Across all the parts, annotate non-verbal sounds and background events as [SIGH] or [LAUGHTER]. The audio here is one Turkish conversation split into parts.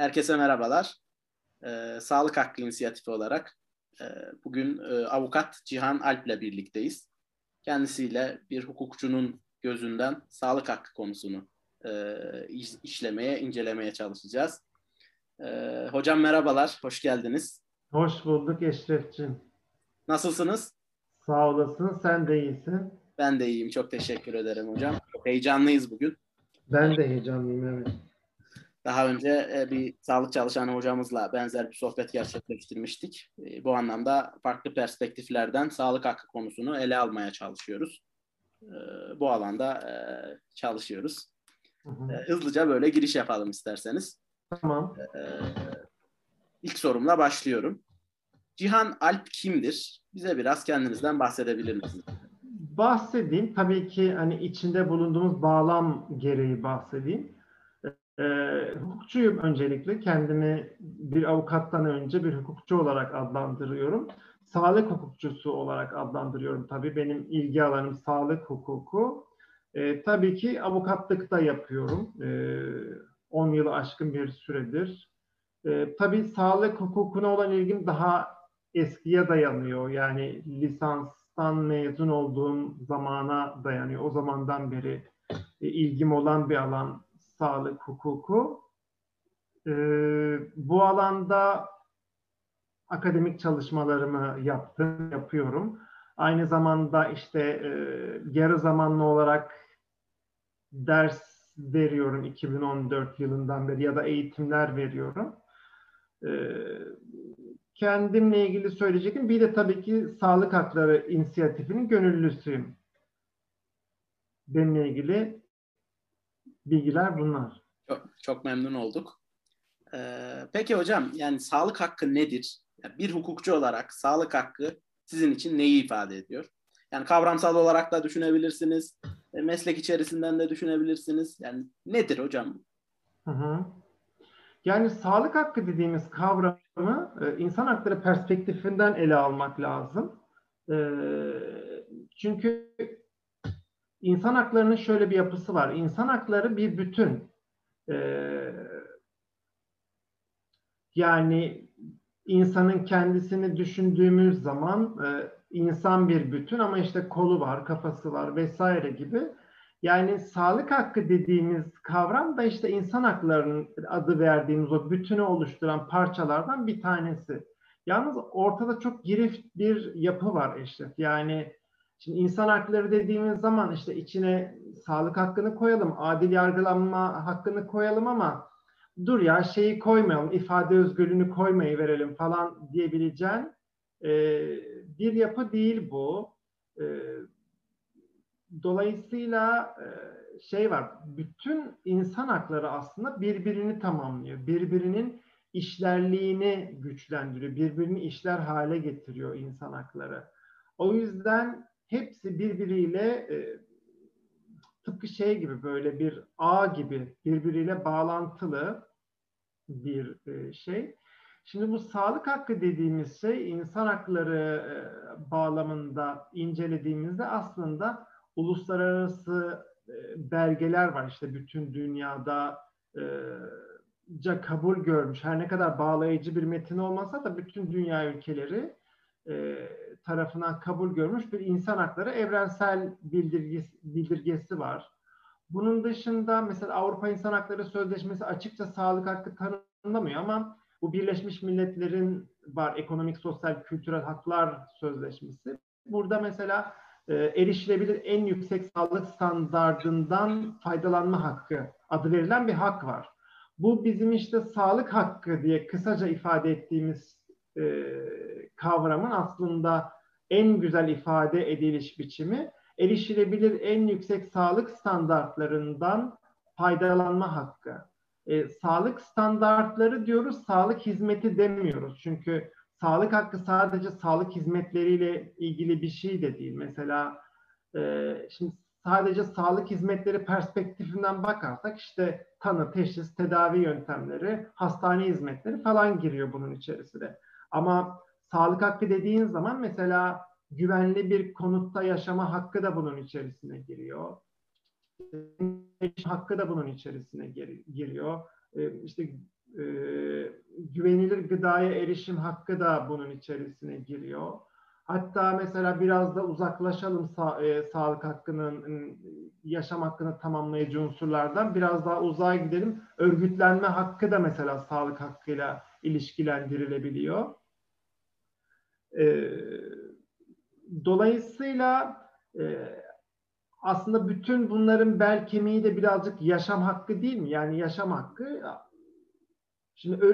Herkese merhabalar. Ee, Sağlık Hakkı İnisiyatifi olarak e, bugün e, avukat Cihan Alp ile birlikteyiz. Kendisiyle bir hukukçunun gözünden sağlık hakkı konusunu e, işlemeye, incelemeye çalışacağız. E, hocam merhabalar, hoş geldiniz. Hoş bulduk Eşref'ciğim. Nasılsınız? Sağ olasın, sen de iyisin. Ben de iyiyim, çok teşekkür ederim hocam. Çok heyecanlıyız bugün. Ben de heyecanlıyım, evet. Daha önce e, bir sağlık çalışanı hocamızla benzer bir sohbet gerçekleştirmiştik. E, bu anlamda farklı perspektiflerden sağlık hakkı konusunu ele almaya çalışıyoruz. E, bu alanda çalışıyoruz. Hı hı. Hızlıca böyle giriş yapalım isterseniz. Tamam. İlk sorumla başlıyorum. Cihan Alp kimdir? Bize biraz kendinizden bahsedebilir misiniz? Bahsedeyim. Tabii ki hani içinde bulunduğumuz bağlam gereği bahsedeyim. E, hukukçuyum öncelikle. Kendimi bir avukattan önce bir hukukçu olarak adlandırıyorum. Sağlık hukukçusu olarak adlandırıyorum. Tabii benim ilgi alanım sağlık hukuku. E, tabii ki avukatlık da yapıyorum. E, 10 yılı aşkın bir süredir. E, tabii sağlık hukukuna olan ilgim daha eskiye dayanıyor. Yani lisanstan mezun olduğum zamana dayanıyor. O zamandan beri e, ilgim olan bir alan sağlık hukuku. E, bu alanda akademik çalışmalarımı yaptım, yapıyorum. Aynı zamanda işte e, yarı zamanlı olarak ders veriyorum 2014 yılından beri ya da eğitimler veriyorum. E, kendimle ilgili söyleyecektim. Bir de tabii ki Sağlık Hakları İnisiyatifinin gönüllüsüyüm. Benimle ilgili bilgiler bunlar. Çok, çok memnun olduk. Ee, peki hocam yani sağlık hakkı nedir? Yani bir hukukçu olarak sağlık hakkı sizin için neyi ifade ediyor? Yani kavramsal olarak da düşünebilirsiniz, e, meslek içerisinden de düşünebilirsiniz. Yani nedir hocam? Hı hı. Yani sağlık hakkı dediğimiz kavramı e, insan hakları perspektifinden ele almak lazım. E, çünkü İnsan haklarının şöyle bir yapısı var. İnsan hakları bir bütün. Ee, yani insanın kendisini düşündüğümüz zaman e, insan bir bütün ama işte kolu var, kafası var vesaire gibi. Yani sağlık hakkı dediğimiz kavram da işte insan haklarının adı verdiğimiz o bütünü oluşturan parçalardan bir tanesi. Yalnız ortada çok girift bir yapı var Eşref. Yani Şimdi insan hakları dediğimiz zaman işte içine sağlık hakkını koyalım, adil yargılanma hakkını koyalım ama dur ya şeyi koymayalım, ifade özgürlüğünü koymayı verelim falan diyebileceğin e, bir yapı değil bu. E, dolayısıyla e, şey var, bütün insan hakları aslında birbirini tamamlıyor. Birbirinin işlerliğini güçlendiriyor, birbirini işler hale getiriyor insan hakları. O yüzden hepsi birbiriyle e, tıpkı şey gibi böyle bir ağ gibi birbiriyle bağlantılı bir e, şey. Şimdi bu sağlık hakkı dediğimiz şey insan hakları e, bağlamında incelediğimizde aslında uluslararası e, belgeler var işte bütün dünyada e, ca kabul görmüş. Her ne kadar bağlayıcı bir metin olmasa da bütün dünya ülkeleri e, tarafından kabul görmüş bir insan hakları evrensel bildirgesi, bildirgesi var. Bunun dışında mesela Avrupa İnsan Hakları Sözleşmesi açıkça sağlık hakkı tanımlamıyor ama bu Birleşmiş Milletler'in var ekonomik, sosyal, kültürel haklar sözleşmesi. Burada mesela e, erişilebilir en yüksek sağlık standardından faydalanma hakkı adı verilen bir hak var. Bu bizim işte sağlık hakkı diye kısaca ifade ettiğimiz e, kavramın aslında en güzel ifade ediliş biçimi erişilebilir en yüksek sağlık standartlarından faydalanma hakkı. E, sağlık standartları diyoruz, sağlık hizmeti demiyoruz. Çünkü sağlık hakkı sadece sağlık hizmetleriyle ilgili bir şey de değil. Mesela e, şimdi sadece sağlık hizmetleri perspektifinden bakarsak işte tanı, teşhis, tedavi yöntemleri, hastane hizmetleri falan giriyor bunun içerisine. Ama sağlık hakkı dediğin zaman mesela güvenli bir konutta yaşama hakkı da bunun içerisine giriyor. hakkı da bunun içerisine giriyor. Ee, işte e, güvenilir gıdaya erişim hakkı da bunun içerisine giriyor. Hatta mesela biraz da uzaklaşalım sa- e, sağlık hakkının, yaşam hakkını tamamlayıcı unsurlardan biraz daha uzağa gidelim. Örgütlenme hakkı da mesela sağlık hakkıyla ilişkilendirilebiliyor. E, dolayısıyla e, aslında bütün bunların bel kemiği de birazcık yaşam hakkı değil mi? Yani yaşam hakkı Şimdi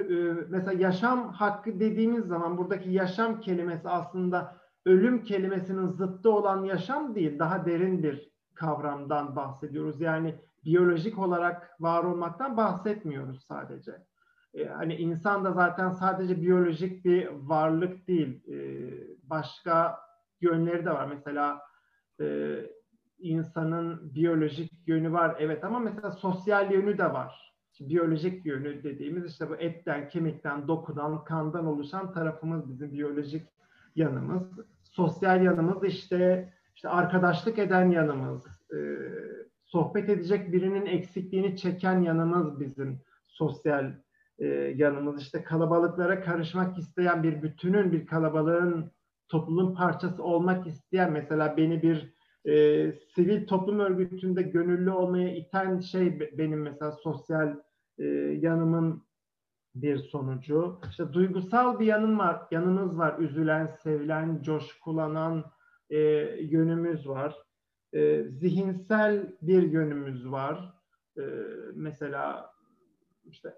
mesela yaşam hakkı dediğimiz zaman buradaki yaşam kelimesi aslında ölüm kelimesinin zıttı olan yaşam değil, daha derin bir kavramdan bahsediyoruz. Yani biyolojik olarak var olmaktan bahsetmiyoruz sadece. E, hani insan da zaten sadece biyolojik bir varlık değil, e, başka yönleri de var. Mesela e, insanın biyolojik yönü var, evet ama mesela sosyal yönü de var. Biyolojik yönü dediğimiz işte bu etten, kemikten, dokudan, kandan oluşan tarafımız bizim biyolojik yanımız sosyal yanımız işte işte arkadaşlık eden yanımız, e, sohbet edecek birinin eksikliğini çeken yanımız bizim sosyal e, yanımız. İşte kalabalıklara karışmak isteyen bir bütünün, bir kalabalığın topluluğun parçası olmak isteyen mesela beni bir e, sivil toplum örgütünde gönüllü olmaya iten şey benim mesela sosyal e, yanımın bir sonucu. İşte duygusal bir yanın var, yanımız var. Üzülen, sevilen, coşkulanan e, yönümüz var. E, zihinsel bir yönümüz var. E, mesela işte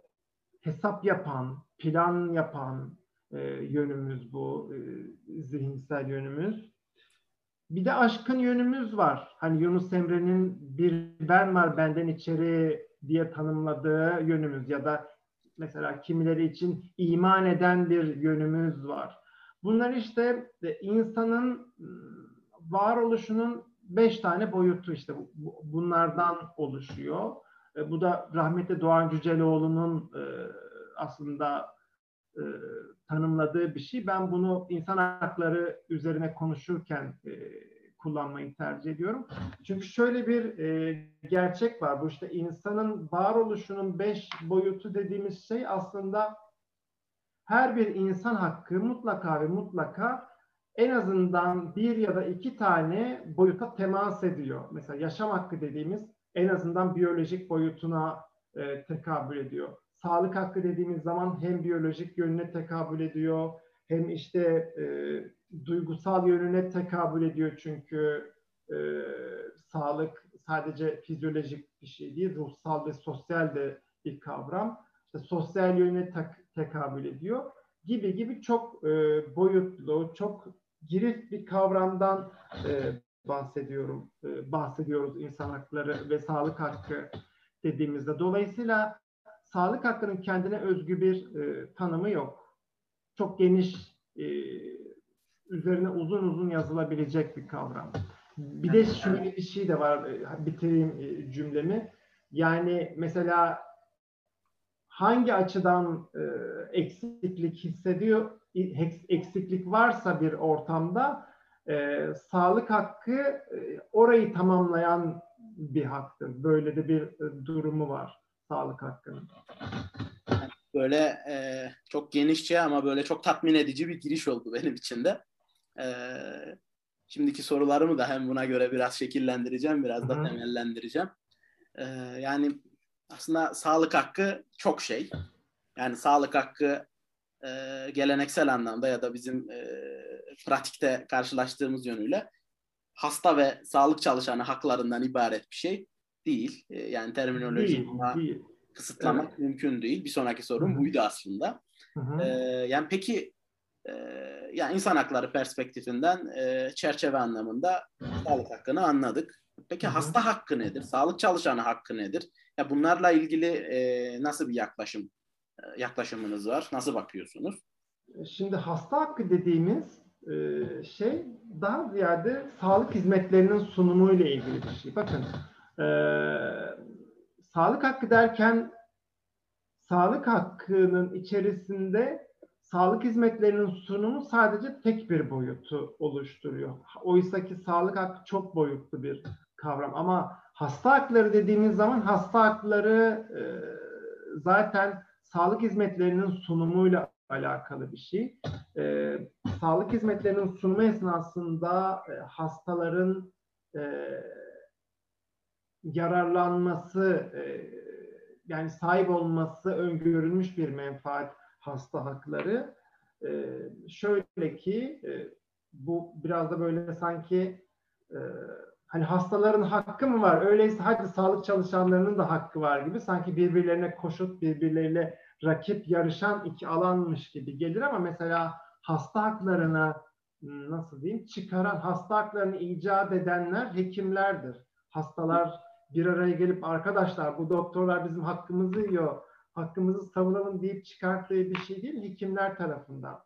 hesap yapan, plan yapan e, yönümüz bu, e, zihinsel yönümüz. Bir de aşkın yönümüz var. Hani Yunus Emre'nin bir ben var benden içeri diye tanımladığı yönümüz ya da mesela kimileri için iman eden bir yönümüz var. Bunlar işte e, insanın varoluşunun beş tane boyutu işte bunlardan oluşuyor. E, bu da rahmetli Doğan Cüceloğlu'nun e, aslında tanımladığı bir şey. Ben bunu insan hakları üzerine konuşurken kullanmayı tercih ediyorum. Çünkü şöyle bir e, gerçek var. Bu işte insanın varoluşunun beş boyutu dediğimiz şey aslında her bir insan hakkı mutlaka ve mutlaka en azından bir ya da iki tane boyuta temas ediyor. Mesela yaşam hakkı dediğimiz en azından biyolojik boyutuna e, tekabül ediyor. Sağlık hakkı dediğimiz zaman hem biyolojik yönüne tekabül ediyor, hem işte e, duygusal yönüne tekabül ediyor çünkü e, sağlık sadece fizyolojik bir şey değil, ruhsal ve sosyal de bir kavram. İşte sosyal yönüne tek, tekabül ediyor gibi gibi çok e, boyutlu, çok girift bir kavramdan e, bahsediyorum, e, bahsediyoruz insan hakları ve sağlık hakkı dediğimizde. Dolayısıyla sağlık hakkının kendine özgü bir e, tanımı yok. Çok geniş e, üzerine uzun uzun yazılabilecek bir kavram. Bir de şöyle bir şey de var, e, bitireyim e, cümlemi. Yani mesela hangi açıdan e, eksiklik hissediyor, eksiklik varsa bir ortamda e, sağlık hakkı e, orayı tamamlayan bir haktır. Böyle de bir e, durumu var sağlık hakkının. Böyle e, çok genişçe ama böyle çok tatmin edici bir giriş oldu benim için de. Ee, şimdiki sorularımı da hem buna göre biraz şekillendireceğim, biraz da Hı-hı. temellendireceğim. Ee, yani aslında sağlık hakkı çok şey. Yani sağlık hakkı e, geleneksel anlamda ya da bizim e, pratikte karşılaştığımız yönüyle hasta ve sağlık çalışanı haklarından ibaret bir şey değil. E, yani terminoloji buna kısıtlamak evet. mümkün değil. Bir sonraki sorum Hı-hı. buydu aslında. Hı-hı. E, yani peki ee, yani insan hakları perspektifinden e, çerçeve anlamında sağlık hakkını anladık. Peki hasta hakkı nedir? Sağlık çalışanı hakkı nedir? Ya bunlarla ilgili e, nasıl bir yaklaşım e, yaklaşımınız var? Nasıl bakıyorsunuz? Şimdi hasta hakkı dediğimiz e, şey daha ziyade sağlık hizmetlerinin sunumu ile ilgili bir şey. Bakın e, sağlık hakkı derken sağlık hakkının içerisinde sağlık hizmetlerinin sunumu sadece tek bir boyutu oluşturuyor. Oysa ki sağlık hakkı çok boyutlu bir kavram. Ama hasta hakları dediğimiz zaman hasta hakları e, zaten sağlık hizmetlerinin sunumuyla alakalı bir şey. E, sağlık hizmetlerinin sunumu esnasında e, hastaların e, yararlanması, e, yani sahip olması öngörülmüş bir menfaat hasta hakları. E, şöyle ki e, bu biraz da böyle sanki e, hani hastaların hakkı mı var? Öyleyse hadi sağlık çalışanlarının da hakkı var gibi sanki birbirlerine koşut, birbirleriyle rakip yarışan iki alanmış gibi gelir ama mesela hasta haklarına hmm, nasıl diyeyim çıkaran hasta haklarını icat edenler hekimlerdir. Hastalar bir araya gelip arkadaşlar bu doktorlar bizim hakkımızı yiyor, hakkımızı savunalım deyip çıkarttığı bir şey değil, hekimler tarafından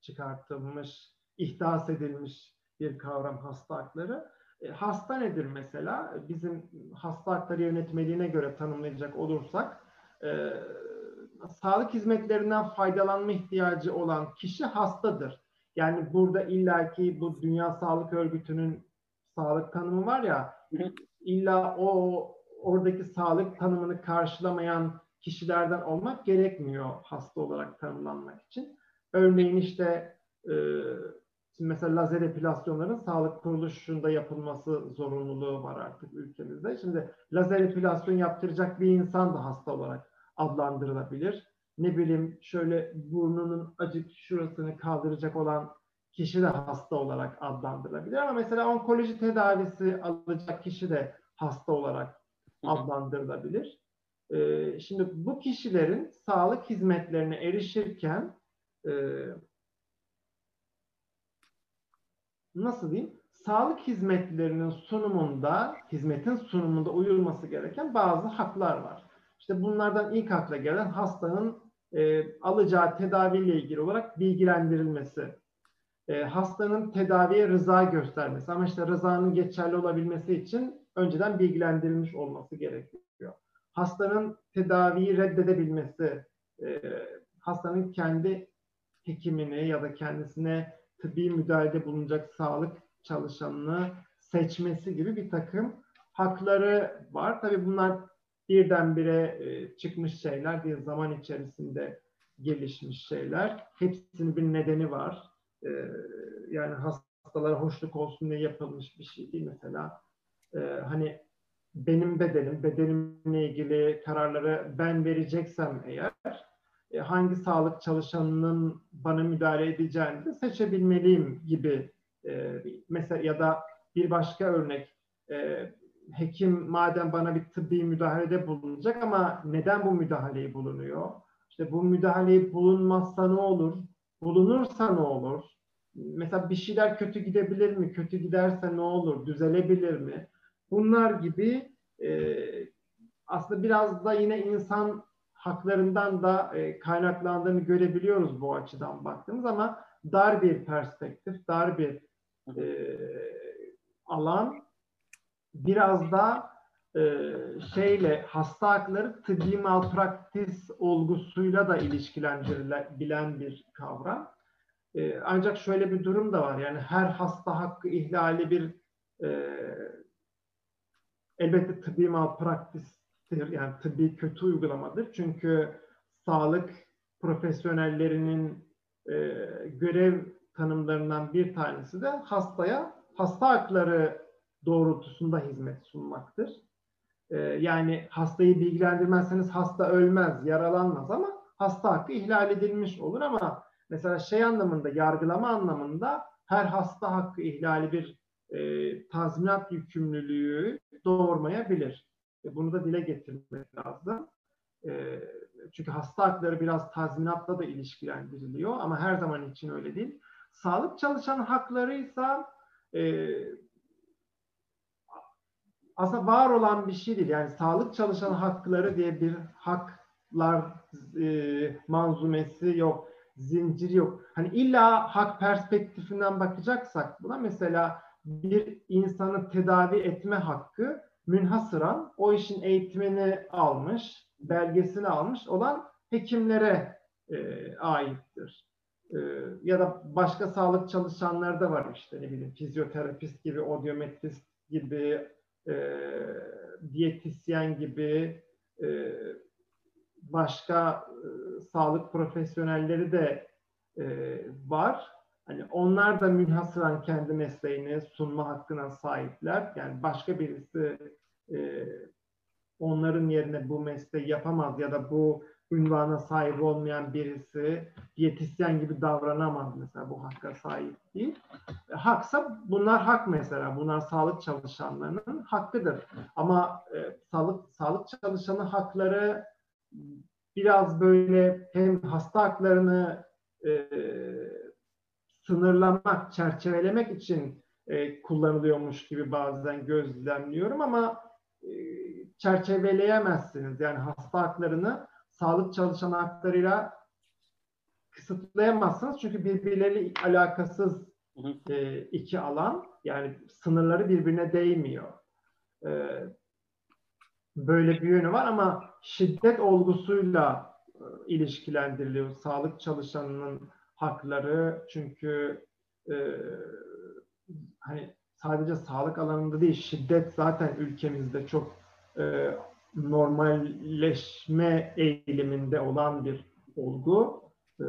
çıkartılmış, ihdas edilmiş bir kavram hasta hakları. E, hasta nedir mesela? Bizim hasta hakları yönetmeliğine göre tanımlayacak olursak, e, sağlık hizmetlerinden faydalanma ihtiyacı olan kişi hastadır. Yani burada illaki bu Dünya Sağlık Örgütü'nün sağlık tanımı var ya, illa o oradaki sağlık tanımını karşılamayan kişilerden olmak gerekmiyor hasta olarak tanımlanmak için. Örneğin işte e, mesela lazer epilasyonların sağlık kuruluşunda yapılması zorunluluğu var artık ülkemizde. Şimdi lazer epilasyon yaptıracak bir insan da hasta olarak adlandırılabilir. Ne bileyim şöyle burnunun acık şurasını kaldıracak olan kişi de hasta olarak adlandırılabilir. Ama mesela onkoloji tedavisi alacak kişi de hasta olarak adlandırılabilir. Ee, şimdi bu kişilerin sağlık hizmetlerine erişirken e, nasıl diyeyim? Sağlık hizmetlerinin sunumunda, hizmetin sunumunda uyulması gereken bazı haklar var. İşte bunlardan ilk akla gelen hastanın e, alacağı tedaviyle ilgili olarak bilgilendirilmesi e, hastanın tedaviye rıza göstermesi. Ama işte rızanın geçerli olabilmesi için önceden bilgilendirilmiş olması gerekiyor. Hastanın tedaviyi reddedebilmesi, e, hastanın kendi hekimini ya da kendisine tıbbi müdahalede bulunacak sağlık çalışanını seçmesi gibi bir takım hakları var. Tabii bunlar birdenbire e, çıkmış şeyler değil, zaman içerisinde gelişmiş şeyler. Hepsinin bir nedeni var. E, yani hastalara hoşluk olsun diye yapılmış bir şey değil mesela. E, hani benim bedenim, bedenimle ilgili kararları ben vereceksem eğer e, hangi sağlık çalışanının bana müdahale edeceğini de seçebilmeliyim gibi e, mesela ya da bir başka örnek e, hekim madem bana bir tıbbi müdahalede bulunacak ama neden bu müdahaleyi bulunuyor? İşte bu müdahaleyi bulunmazsa ne olur? Bulunursa ne olur? Mesela bir şeyler kötü gidebilir mi? Kötü giderse ne olur? Düzelebilir mi? Bunlar gibi e, aslında biraz da yine insan haklarından da e, kaynaklandığını görebiliyoruz bu açıdan baktığımız ama dar bir perspektif, dar bir e, alan biraz da e, şeyle hasta hakları tıbbi malpraktis olgusuyla da ilişkilendirilebilen bir kavram. E, ancak şöyle bir durum da var. Yani her hasta hakkı ihlali bir e, elbette tıbbi malpraktistir. Yani tıbbi kötü uygulamadır. Çünkü sağlık profesyonellerinin e, görev tanımlarından bir tanesi de hastaya hasta hakları doğrultusunda hizmet sunmaktır. E, yani hastayı bilgilendirmezseniz hasta ölmez, yaralanmaz ama hasta hakkı ihlal edilmiş olur ama mesela şey anlamında, yargılama anlamında her hasta hakkı ihlali bir e, tazminat yükümlülüğü doğurmayabilir. E, bunu da dile getirmek lazım. E, çünkü hasta hakları biraz tazminatla da ilişkilendiriliyor ama her zaman için öyle değil. Sağlık çalışan hakları ise aslında var olan bir şey değil. Yani sağlık çalışan hakları diye bir haklar e, manzumesi yok zinciri yok. Hani illa hak perspektifinden bakacaksak buna mesela bir insanı tedavi etme hakkı münhasıran o işin eğitimini almış, belgesini almış olan hekimlere e, aittir. E, ya da başka sağlık çalışanları da var işte ne bileyim fizyoterapist gibi, odyometrist gibi, e, diyetisyen gibi, e, başka e, sağlık profesyonelleri de e, var. Hani onlar da münhasıran kendi mesleğini sunma hakkına sahipler. Yani başka birisi e, onların yerine bu mesleği yapamaz ya da bu ünvana sahip olmayan birisi diyetisyen gibi davranamaz mesela bu hakka sahip değil. Haksa bunlar hak mesela. Bunlar sağlık çalışanlarının hakkıdır. Ama e, sağlık sağlık çalışanı hakları biraz böyle hem hasta haklarını e, sınırlamak, çerçevelemek için e, kullanılıyormuş gibi bazen gözlemliyorum ama e, çerçeveleyemezsiniz. Yani hasta haklarını sağlık çalışan haklarıyla kısıtlayamazsınız. Çünkü birbirleriyle alakasız e, iki alan. Yani sınırları birbirine değmiyor. E, böyle bir yönü var ama şiddet olgusuyla e, ilişkilendiriliyor. Sağlık çalışanının hakları çünkü e, hani sadece sağlık alanında değil şiddet zaten ülkemizde çok e, normalleşme eğiliminde olan bir olgu. E,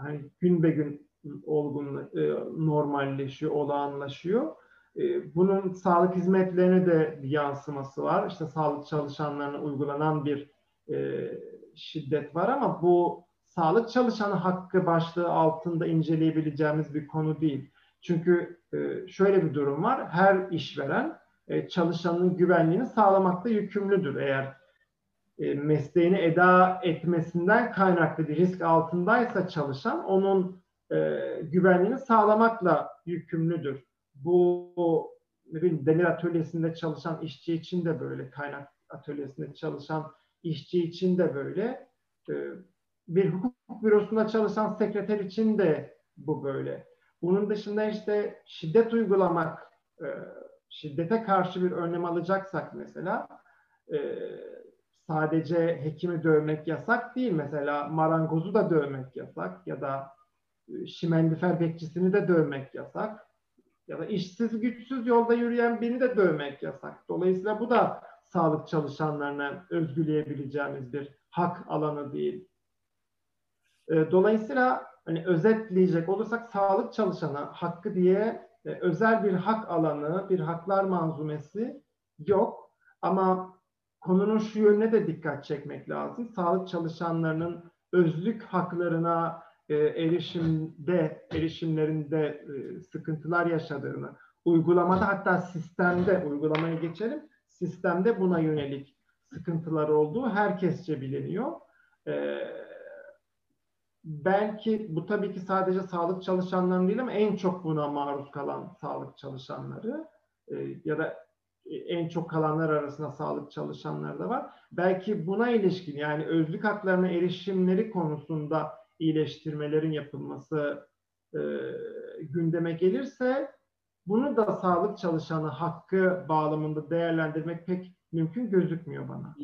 hani gün be gün olgun e, normalleşiyor, olağanlaşıyor. E, bunun sağlık hizmetlerine de bir yansıması var. İşte sağlık çalışanlarına uygulanan bir e, şiddet var ama bu sağlık çalışanı hakkı başlığı altında inceleyebileceğimiz bir konu değil. Çünkü e, şöyle bir durum var. Her işveren e, çalışanın güvenliğini sağlamakta yükümlüdür. Eğer e, mesleğini eda etmesinden kaynaklı bir risk altındaysa çalışan onun güvenliğini sağlamakla yükümlüdür. Bu bileyim, demir atölyesinde çalışan işçi için de böyle, kaynak atölyesinde çalışan işçi için de böyle bir hukuk bürosunda çalışan sekreter için de bu böyle. Bunun dışında işte şiddet uygulamak, e, şiddete karşı bir önlem alacaksak mesela e, sadece hekimi dövmek yasak değil. Mesela marangozu da dövmek yasak ya da e, şimendifer bekçisini de dövmek yasak. Ya da işsiz güçsüz yolda yürüyen birini de dövmek yasak. Dolayısıyla bu da sağlık çalışanlarına özgüleyebileceğimiz bir hak alanı değil. E, dolayısıyla hani özetleyecek olursak sağlık çalışanı hakkı diye e, özel bir hak alanı, bir haklar manzumesi yok. Ama konunun şu yönüne de dikkat çekmek lazım. Sağlık çalışanlarının özlük haklarına e, erişimde, erişimlerinde e, sıkıntılar yaşadığını, uygulamada hatta sistemde, uygulamaya geçelim, sistemde buna yönelik sıkıntılar olduğu herkesçe biliniyor. E, belki bu tabii ki sadece sağlık çalışanlarının değil ama en çok buna maruz kalan sağlık çalışanları e, ya da e, en çok kalanlar arasında sağlık çalışanları da var. Belki buna ilişkin yani özlük haklarına erişimleri konusunda iyileştirmelerin yapılması e, gündeme gelirse bunu da sağlık çalışanı hakkı bağlamında değerlendirmek pek mümkün gözükmüyor bana.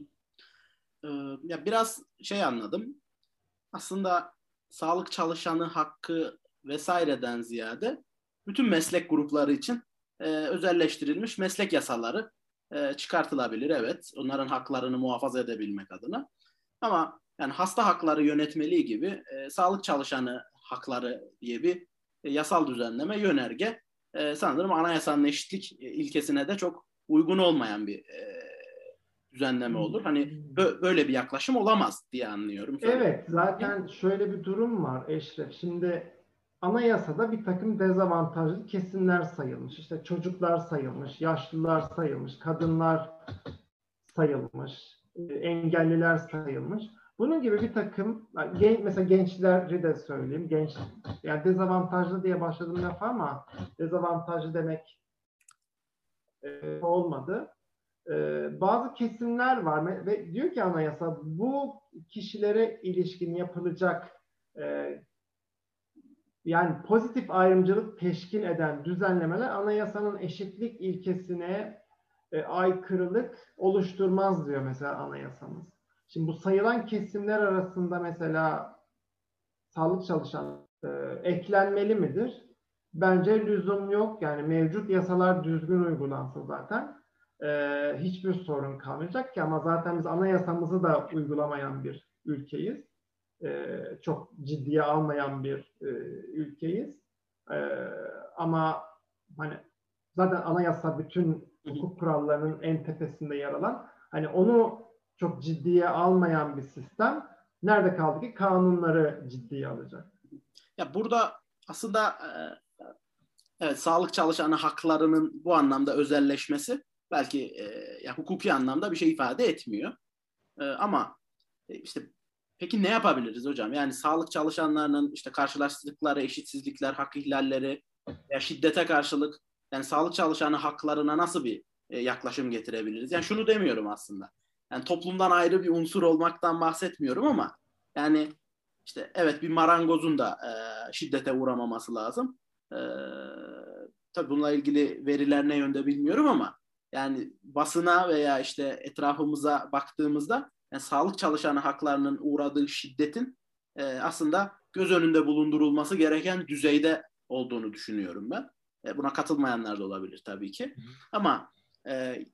Ee, ya biraz şey anladım. Aslında sağlık çalışanı hakkı vesaireden ziyade bütün meslek grupları için e, özelleştirilmiş meslek yasaları e, çıkartılabilir. Evet, onların haklarını muhafaza edebilmek adına. Ama yani hasta hakları yönetmeliği gibi e, sağlık çalışanı hakları diye bir e, yasal düzenleme yönerge e, sanırım anayasanın eşitlik e, ilkesine de çok uygun olmayan bir e, düzenleme hmm. olur. Hani bö- böyle bir yaklaşım olamaz diye anlıyorum. Evet zaten şöyle bir durum var Eşref. Şimdi anayasada bir takım dezavantajlı kesimler sayılmış. İşte çocuklar sayılmış, yaşlılar sayılmış, kadınlar sayılmış, e, engelliler sayılmış. Bunun gibi bir takım, mesela gençleri de söyleyeyim. Genç, yani dezavantajlı diye başladım laf ama dezavantajlı demek e, olmadı. Ee, bazı kesimler var ve diyor ki anayasa bu kişilere ilişkin yapılacak e, yani pozitif ayrımcılık teşkil eden düzenlemeler anayasanın eşitlik ilkesine e, aykırılık oluşturmaz diyor mesela anayasamız. Şimdi bu sayılan kesimler arasında mesela sağlık çalışan e, eklenmeli midir? Bence lüzum yok. Yani mevcut yasalar düzgün uygulansa zaten e, hiçbir sorun kalmayacak ki ama zaten biz anayasamızı da uygulamayan bir ülkeyiz. E, çok ciddiye almayan bir e, ülkeyiz. E, ama hani zaten anayasa bütün hukuk kurallarının en tepesinde yer alan hani onu çok ciddiye almayan bir sistem nerede kaldı ki kanunları ciddiye alacak. Ya burada aslında e, evet sağlık çalışanı haklarının bu anlamda özelleşmesi belki e, ya hukuki anlamda bir şey ifade etmiyor. E, ama e, işte peki ne yapabiliriz hocam? Yani sağlık çalışanlarının işte karşılaştıkları eşitsizlikler, hak ihlalleri ya şiddete karşılık yani sağlık çalışanı haklarına nasıl bir e, yaklaşım getirebiliriz? Yani şunu demiyorum aslında. Yani toplumdan ayrı bir unsur olmaktan bahsetmiyorum ama yani işte evet bir marangozun da e, şiddete uğramaması lazım. E, tabii bununla ilgili veriler ne yönde bilmiyorum ama yani basına veya işte etrafımıza baktığımızda yani sağlık çalışanı haklarının uğradığı şiddetin e, aslında göz önünde bulundurulması gereken düzeyde olduğunu düşünüyorum ben. E, buna katılmayanlar da olabilir tabii ki. Hı hı. Ama e,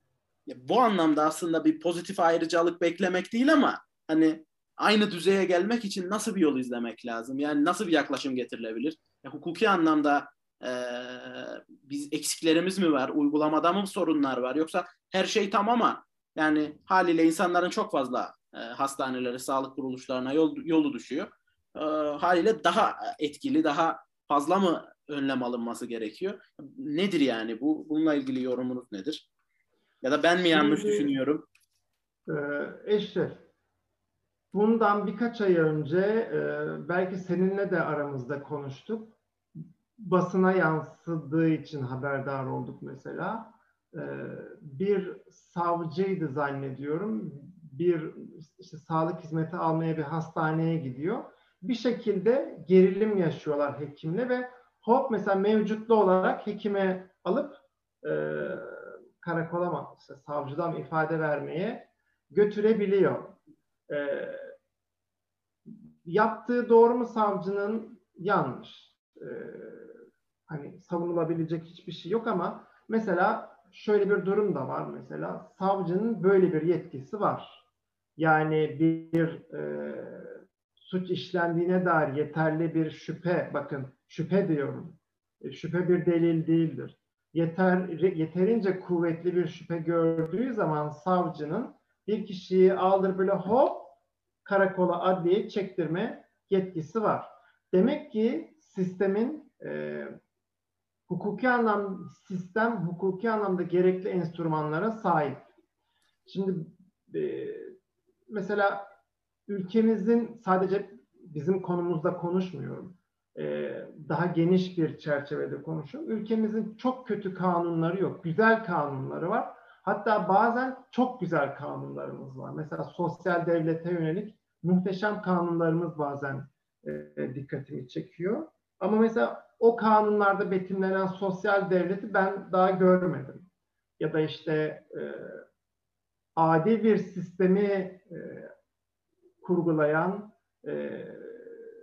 bu anlamda aslında bir pozitif ayrıcalık beklemek değil ama hani aynı düzeye gelmek için nasıl bir yol izlemek lazım? Yani nasıl bir yaklaşım getirilebilir? Ya, hukuki anlamda e, biz eksiklerimiz mi var? Uygulamada mı sorunlar var? Yoksa her şey tamam ama yani haliyle insanların çok fazla e, hastanelere, sağlık kuruluşlarına yol, yolu düşüyor. E, haliyle daha etkili, daha fazla mı önlem alınması gerekiyor? Nedir yani bu? Bununla ilgili yorumunuz nedir? Ya da ben mi yanlış Şimdi, düşünüyorum? E, Eşref, bundan birkaç ay önce e, belki seninle de aramızda konuştuk. Basına yansıdığı için haberdar olduk mesela. E, bir savcıydı zannediyorum. Bir işte sağlık hizmeti almaya bir hastaneye gidiyor. Bir şekilde gerilim yaşıyorlar hekimle ve hop mesela mevcutlu olarak hekime alıp e, karakola mı, işte savcıdan ifade vermeye götürebiliyor. E, yaptığı doğru mu savcının? Yanlış. E, hani savunulabilecek hiçbir şey yok ama mesela şöyle bir durum da var mesela savcının böyle bir yetkisi var. Yani bir e, suç işlendiğine dair yeterli bir şüphe, bakın şüphe diyorum, e, şüphe bir delil değildir yeter, yeterince kuvvetli bir şüphe gördüğü zaman savcının bir kişiyi aldır böyle hop karakola adliye çektirme yetkisi var. Demek ki sistemin e, hukuki anlam sistem hukuki anlamda gerekli enstrümanlara sahip. Şimdi e, mesela ülkemizin sadece bizim konumuzda konuşmuyorum. E, daha geniş bir çerçevede konuşuyorum. Ülkemizin çok kötü kanunları yok. Güzel kanunları var. Hatta bazen çok güzel kanunlarımız var. Mesela sosyal devlete yönelik muhteşem kanunlarımız bazen e, dikkatimi çekiyor. Ama mesela o kanunlarda betimlenen sosyal devleti ben daha görmedim. Ya da işte e, adil bir sistemi e, kurgulayan e,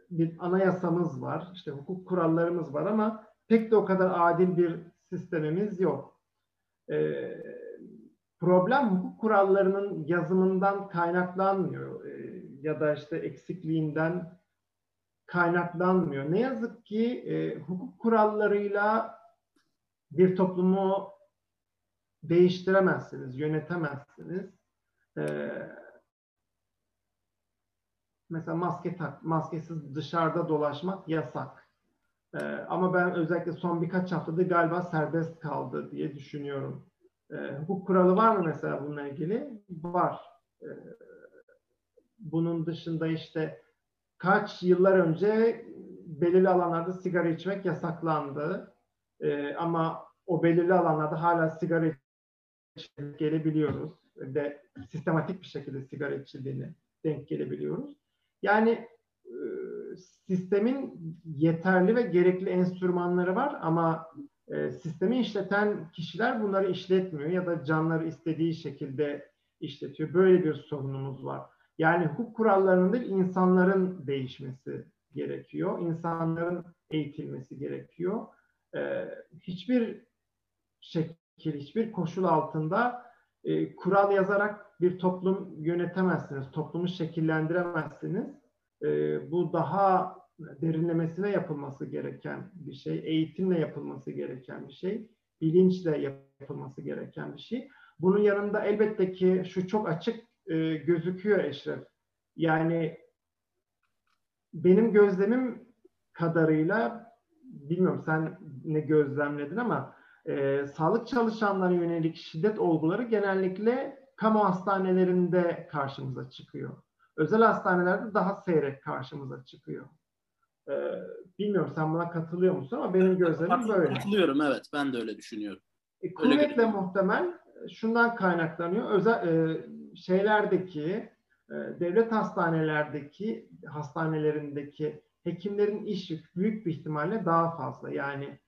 bir anayasamız var, işte hukuk kurallarımız var ama pek de o kadar adil bir sistemimiz yok. Ee, problem hukuk kurallarının yazımından kaynaklanmıyor e, ya da işte eksikliğinden kaynaklanmıyor. Ne yazık ki e, hukuk kurallarıyla bir toplumu değiştiremezsiniz, yönetemezsiniz. E, mesela maske tak, maskesiz dışarıda dolaşmak yasak. Ee, ama ben özellikle son birkaç haftada galiba serbest kaldı diye düşünüyorum. Ee, hukuk kuralı var mı mesela bununla ilgili? Var. Ee, bunun dışında işte kaç yıllar önce belirli alanlarda sigara içmek yasaklandı. Ee, ama o belirli alanlarda hala sigara içmek gelebiliyoruz. Ve sistematik bir şekilde sigara içildiğini denk gelebiliyoruz. Yani e, sistemin yeterli ve gerekli enstrümanları var ama e, sistemi işleten kişiler bunları işletmiyor ya da canları istediği şekilde işletiyor. Böyle bir sorunumuz var. Yani hukuk kurallarının değil insanların değişmesi gerekiyor. İnsanların eğitilmesi gerekiyor. E, hiçbir şekil, hiçbir koşul altında e, kural yazarak bir toplum yönetemezsiniz, toplumu şekillendiremezsiniz. E, bu daha derinlemesine yapılması gereken bir şey, eğitimle yapılması gereken bir şey, bilinçle yapılması gereken bir şey. Bunun yanında elbette ki şu çok açık e, gözüküyor Eşref. Yani benim gözlemim kadarıyla bilmiyorum sen ne gözlemledin ama e, sağlık çalışanlarına yönelik şiddet olguları genellikle kamu hastanelerinde karşımıza çıkıyor. Özel hastanelerde daha seyrek karşımıza çıkıyor. E, bilmiyorum sen buna katılıyor musun ama benim gözlemim böyle. Katılıyorum evet ben de öyle düşünüyorum. E, kuvvetle muhtemel şundan kaynaklanıyor. Özel e, şeylerdeki e, devlet hastanelerdeki hastanelerindeki hekimlerin iş yükü büyük bir ihtimalle daha fazla. Yani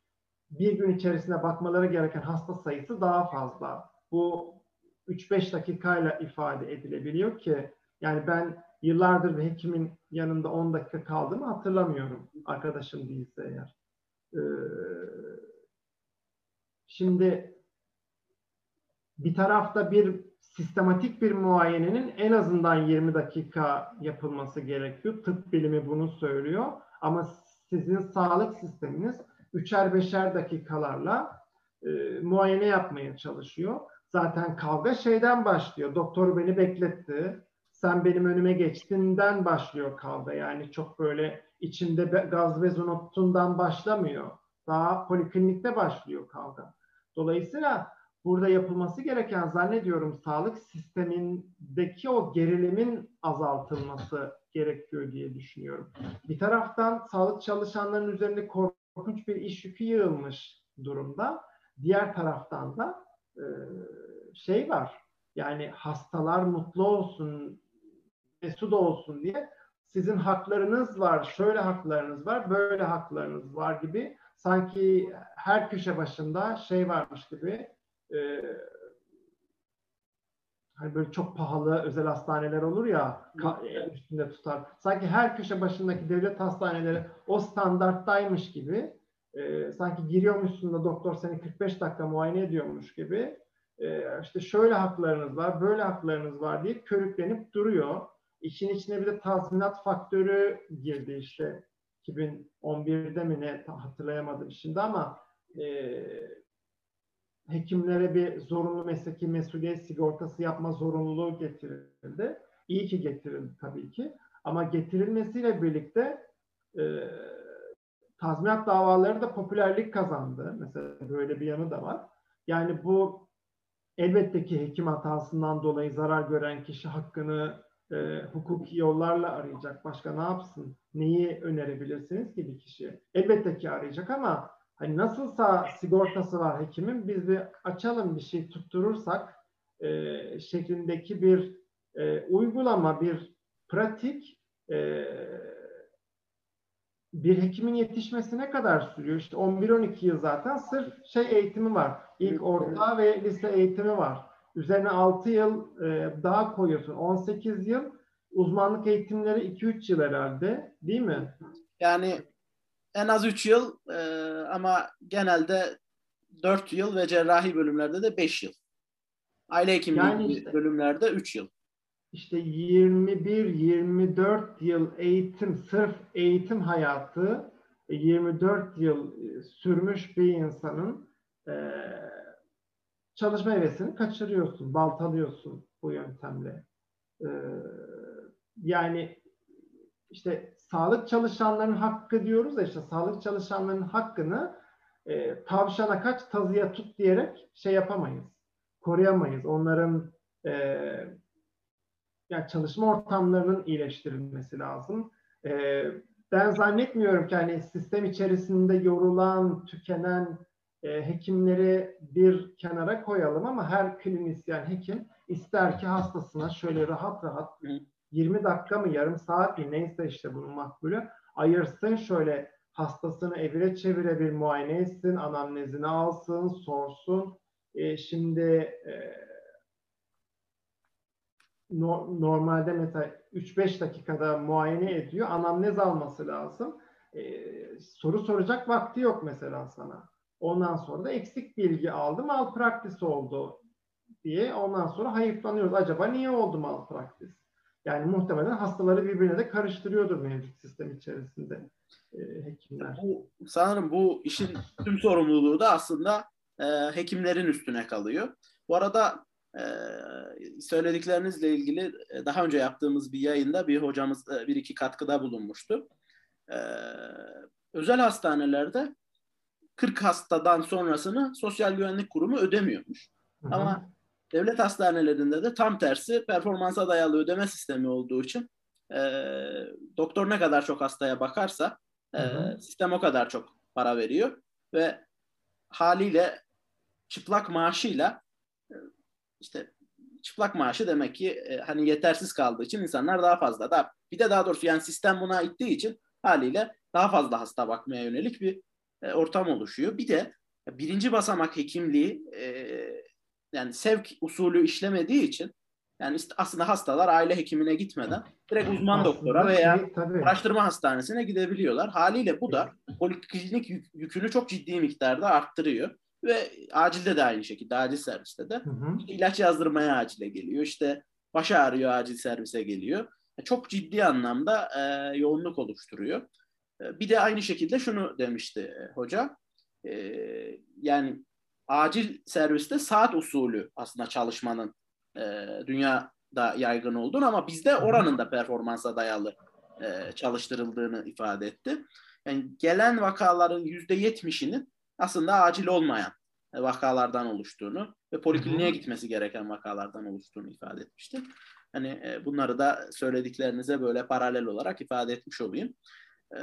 bir gün içerisinde bakmaları gereken hasta sayısı daha fazla. Bu 3-5 dakikayla ifade edilebiliyor ki yani ben yıllardır bir hekimin yanında 10 dakika kaldığımı hatırlamıyorum. Arkadaşım değilse eğer. Ee, şimdi bir tarafta bir sistematik bir muayenenin en azından 20 dakika yapılması gerekiyor. Tıp bilimi bunu söylüyor. Ama sizin sağlık sisteminiz üçer beşer dakikalarla e, muayene yapmaya çalışıyor. Zaten kavga şeyden başlıyor. Doktor beni bekletti. Sen benim önüme geçtinden başlıyor kavga. Yani çok böyle içinde gaz ve zonottundan başlamıyor. Daha poliklinikte başlıyor kavga. Dolayısıyla burada yapılması gereken zannediyorum sağlık sistemindeki o gerilimin azaltılması gerekiyor diye düşünüyorum. Bir taraftan sağlık çalışanlarının üzerinde korkunç bir iş yükü yığılmış durumda. Diğer taraftan da e, şey var. Yani hastalar mutlu olsun, mesut olsun diye sizin haklarınız var, şöyle haklarınız var, böyle haklarınız var gibi sanki her köşe başında şey varmış gibi e, hani böyle çok pahalı özel hastaneler olur ya üstünde tutar. Sanki her köşe başındaki devlet hastaneleri o standarttaymış gibi e, sanki giriyormuşsun da doktor seni 45 dakika muayene ediyormuş gibi e, işte şöyle haklarınız var, böyle haklarınız var diye körüklenip duruyor. İşin içine bir de tazminat faktörü girdi işte 2011'de mi ne hatırlayamadım şimdi ama e, hekimlere bir zorunlu mesleki mesuliyet sigortası yapma zorunluluğu getirildi. İyi ki getirildi tabii ki. Ama getirilmesiyle birlikte e, tazminat davaları da popülerlik kazandı. Mesela böyle bir yanı da var. Yani bu elbette ki hekim hatasından dolayı zarar gören kişi hakkını e, hukuki yollarla arayacak. Başka ne yapsın? Neyi önerebilirsiniz ki bir kişi? Elbette ki arayacak ama hani nasılsa sigortası var hekimin biz bir açalım bir şey tutturursak e, şeklindeki bir e, uygulama, bir pratik e, bir hekimin yetişmesi ne kadar sürüyor? İşte 11-12 yıl zaten sırf şey eğitimi var. İlk orta ve lise eğitimi var. Üzerine 6 yıl e, daha koyuyorsun. 18 yıl uzmanlık eğitimleri 2-3 yıl herhalde değil mi? Yani en az 3 yıl e, ama genelde 4 yıl ve cerrahi bölümlerde de 5 yıl. Aile hekimliği yani işte, bölümlerde 3 yıl. İşte 21-24 yıl eğitim, sırf eğitim hayatı 24 yıl e, sürmüş bir insanın e, çalışma hevesini kaçırıyorsun, baltalıyorsun bu yöntemle. E, yani işte sağlık çalışanlarının hakkı diyoruz ya işte sağlık çalışanlarının hakkını e, tavşana kaç tazıya tut diyerek şey yapamayız. Koruyamayız. Onların e, yani çalışma ortamlarının iyileştirilmesi lazım. E, ben zannetmiyorum ki hani sistem içerisinde yorulan, tükenen e, hekimleri bir kenara koyalım ama her klinisyen hekim ister ki hastasına şöyle rahat rahat 20 dakika mı yarım saat mi neyse işte bunun makbulü ayırsın şöyle hastasını evire çevire bir muayene etsin, anamnezini alsın, sorsun. E, şimdi e, no, normalde mesela 3-5 dakikada muayene ediyor. Anamnez alması lazım. E, soru soracak vakti yok mesela sana. Ondan sonra da eksik bilgi aldı, malpraktis oldu. diye ondan sonra hayıflanıyoruz. Acaba niye oldu malpraktis? Yani muhtemelen hastaları birbirine de karıştırıyordur mevcut sistem içerisinde e, hekimler. Bu, sanırım bu işin tüm sorumluluğu da aslında e, hekimlerin üstüne kalıyor. Bu arada e, söylediklerinizle ilgili e, daha önce yaptığımız bir yayında bir hocamız e, bir iki katkıda bulunmuştu. E, özel hastanelerde 40 hastadan sonrasını Sosyal Güvenlik Kurumu ödemiyormuş. Hı hı. Ama devlet hastanelerinde de tam tersi performansa dayalı ödeme sistemi olduğu için e, doktor ne kadar çok hastaya bakarsa e, sistem o kadar çok para veriyor ve haliyle çıplak maaşıyla e, işte çıplak maaşı demek ki e, hani yetersiz kaldığı için insanlar daha fazla da bir de daha doğrusu yani sistem buna ittiği için haliyle daha fazla hasta bakmaya yönelik bir e, ortam oluşuyor. Bir de birinci basamak hekimliği e, yani sevk usulü işlemediği için yani aslında hastalar aile hekimine gitmeden direkt uzman aslında doktora veya şey, tabii. araştırma hastanesine gidebiliyorlar. Haliyle bu da poliklinik yük, yükünü çok ciddi miktarda arttırıyor. Ve acilde de aynı şekilde, acil serviste de. Hı hı. İlaç yazdırmaya acile geliyor. İşte baş ağrıyor acil servise geliyor. Çok ciddi anlamda e, yoğunluk oluşturuyor. E, bir de aynı şekilde şunu demişti e, hoca. E, yani acil serviste saat usulü aslında çalışmanın e, dünyada yaygın olduğunu ama bizde oranın da performansa dayalı e, çalıştırıldığını ifade etti. Yani gelen vakaların yüzde yetmişinin aslında acil olmayan vakalardan oluştuğunu ve polikliniğe gitmesi gereken vakalardan oluştuğunu ifade etmişti. Hani e, bunları da söylediklerinize böyle paralel olarak ifade etmiş olayım. E,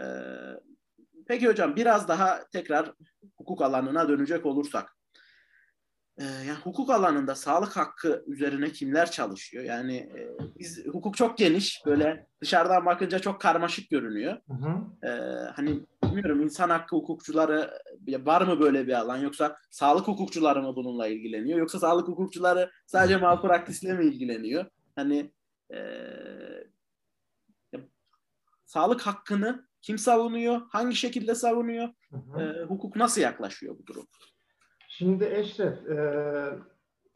peki hocam biraz daha tekrar hukuk alanına dönecek olursak e, yani hukuk alanında sağlık hakkı üzerine kimler çalışıyor? Yani e, biz hukuk çok geniş, böyle dışarıdan bakınca çok karmaşık görünüyor. Hı hı. E, hani bilmiyorum insan hakkı hukukçuları var mı böyle bir alan yoksa sağlık hukukçuları mı bununla ilgileniyor yoksa sağlık hukukçuları sadece malpraktisle mi ilgileniyor? Hani e, sağlık hakkını kim savunuyor? Hangi şekilde savunuyor? Hı hı. E, hukuk nasıl yaklaşıyor bu durum? Şimdi Eşref, e,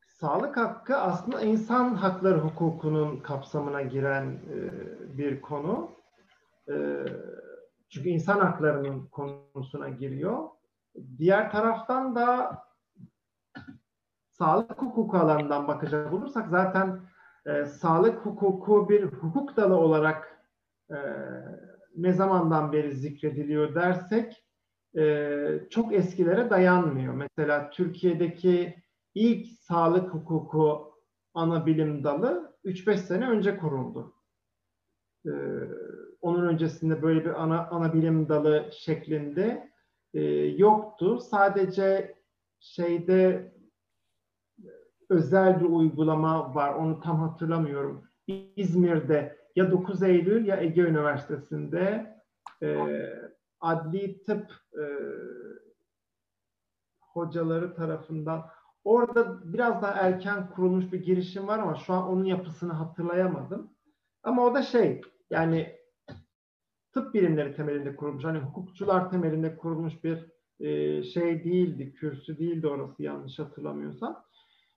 sağlık hakkı aslında insan hakları hukukunun kapsamına giren e, bir konu. E, çünkü insan haklarının konusuna giriyor. Diğer taraftan da sağlık hukuku alanından bakacak olursak zaten e, sağlık hukuku bir hukuk dalı olarak e, ne zamandan beri zikrediliyor dersek çok eskilere dayanmıyor. Mesela Türkiye'deki ilk sağlık hukuku ana bilim dalı 3-5 sene önce kuruldu. E, onun öncesinde böyle bir ana, ana bilim dalı şeklinde e, yoktu. Sadece şeyde özel bir uygulama var. Onu tam hatırlamıyorum. İzmir'de ya 9 Eylül ya Ege Üniversitesi'nde e, adli tıp e, hocaları tarafından orada biraz daha erken kurulmuş bir girişim var ama şu an onun yapısını hatırlayamadım. Ama o da şey yani tıp bilimleri temelinde kurulmuş. Hani hukukçular temelinde kurulmuş bir e, şey değildi, kürsü değildi orası yanlış hatırlamıyorsam.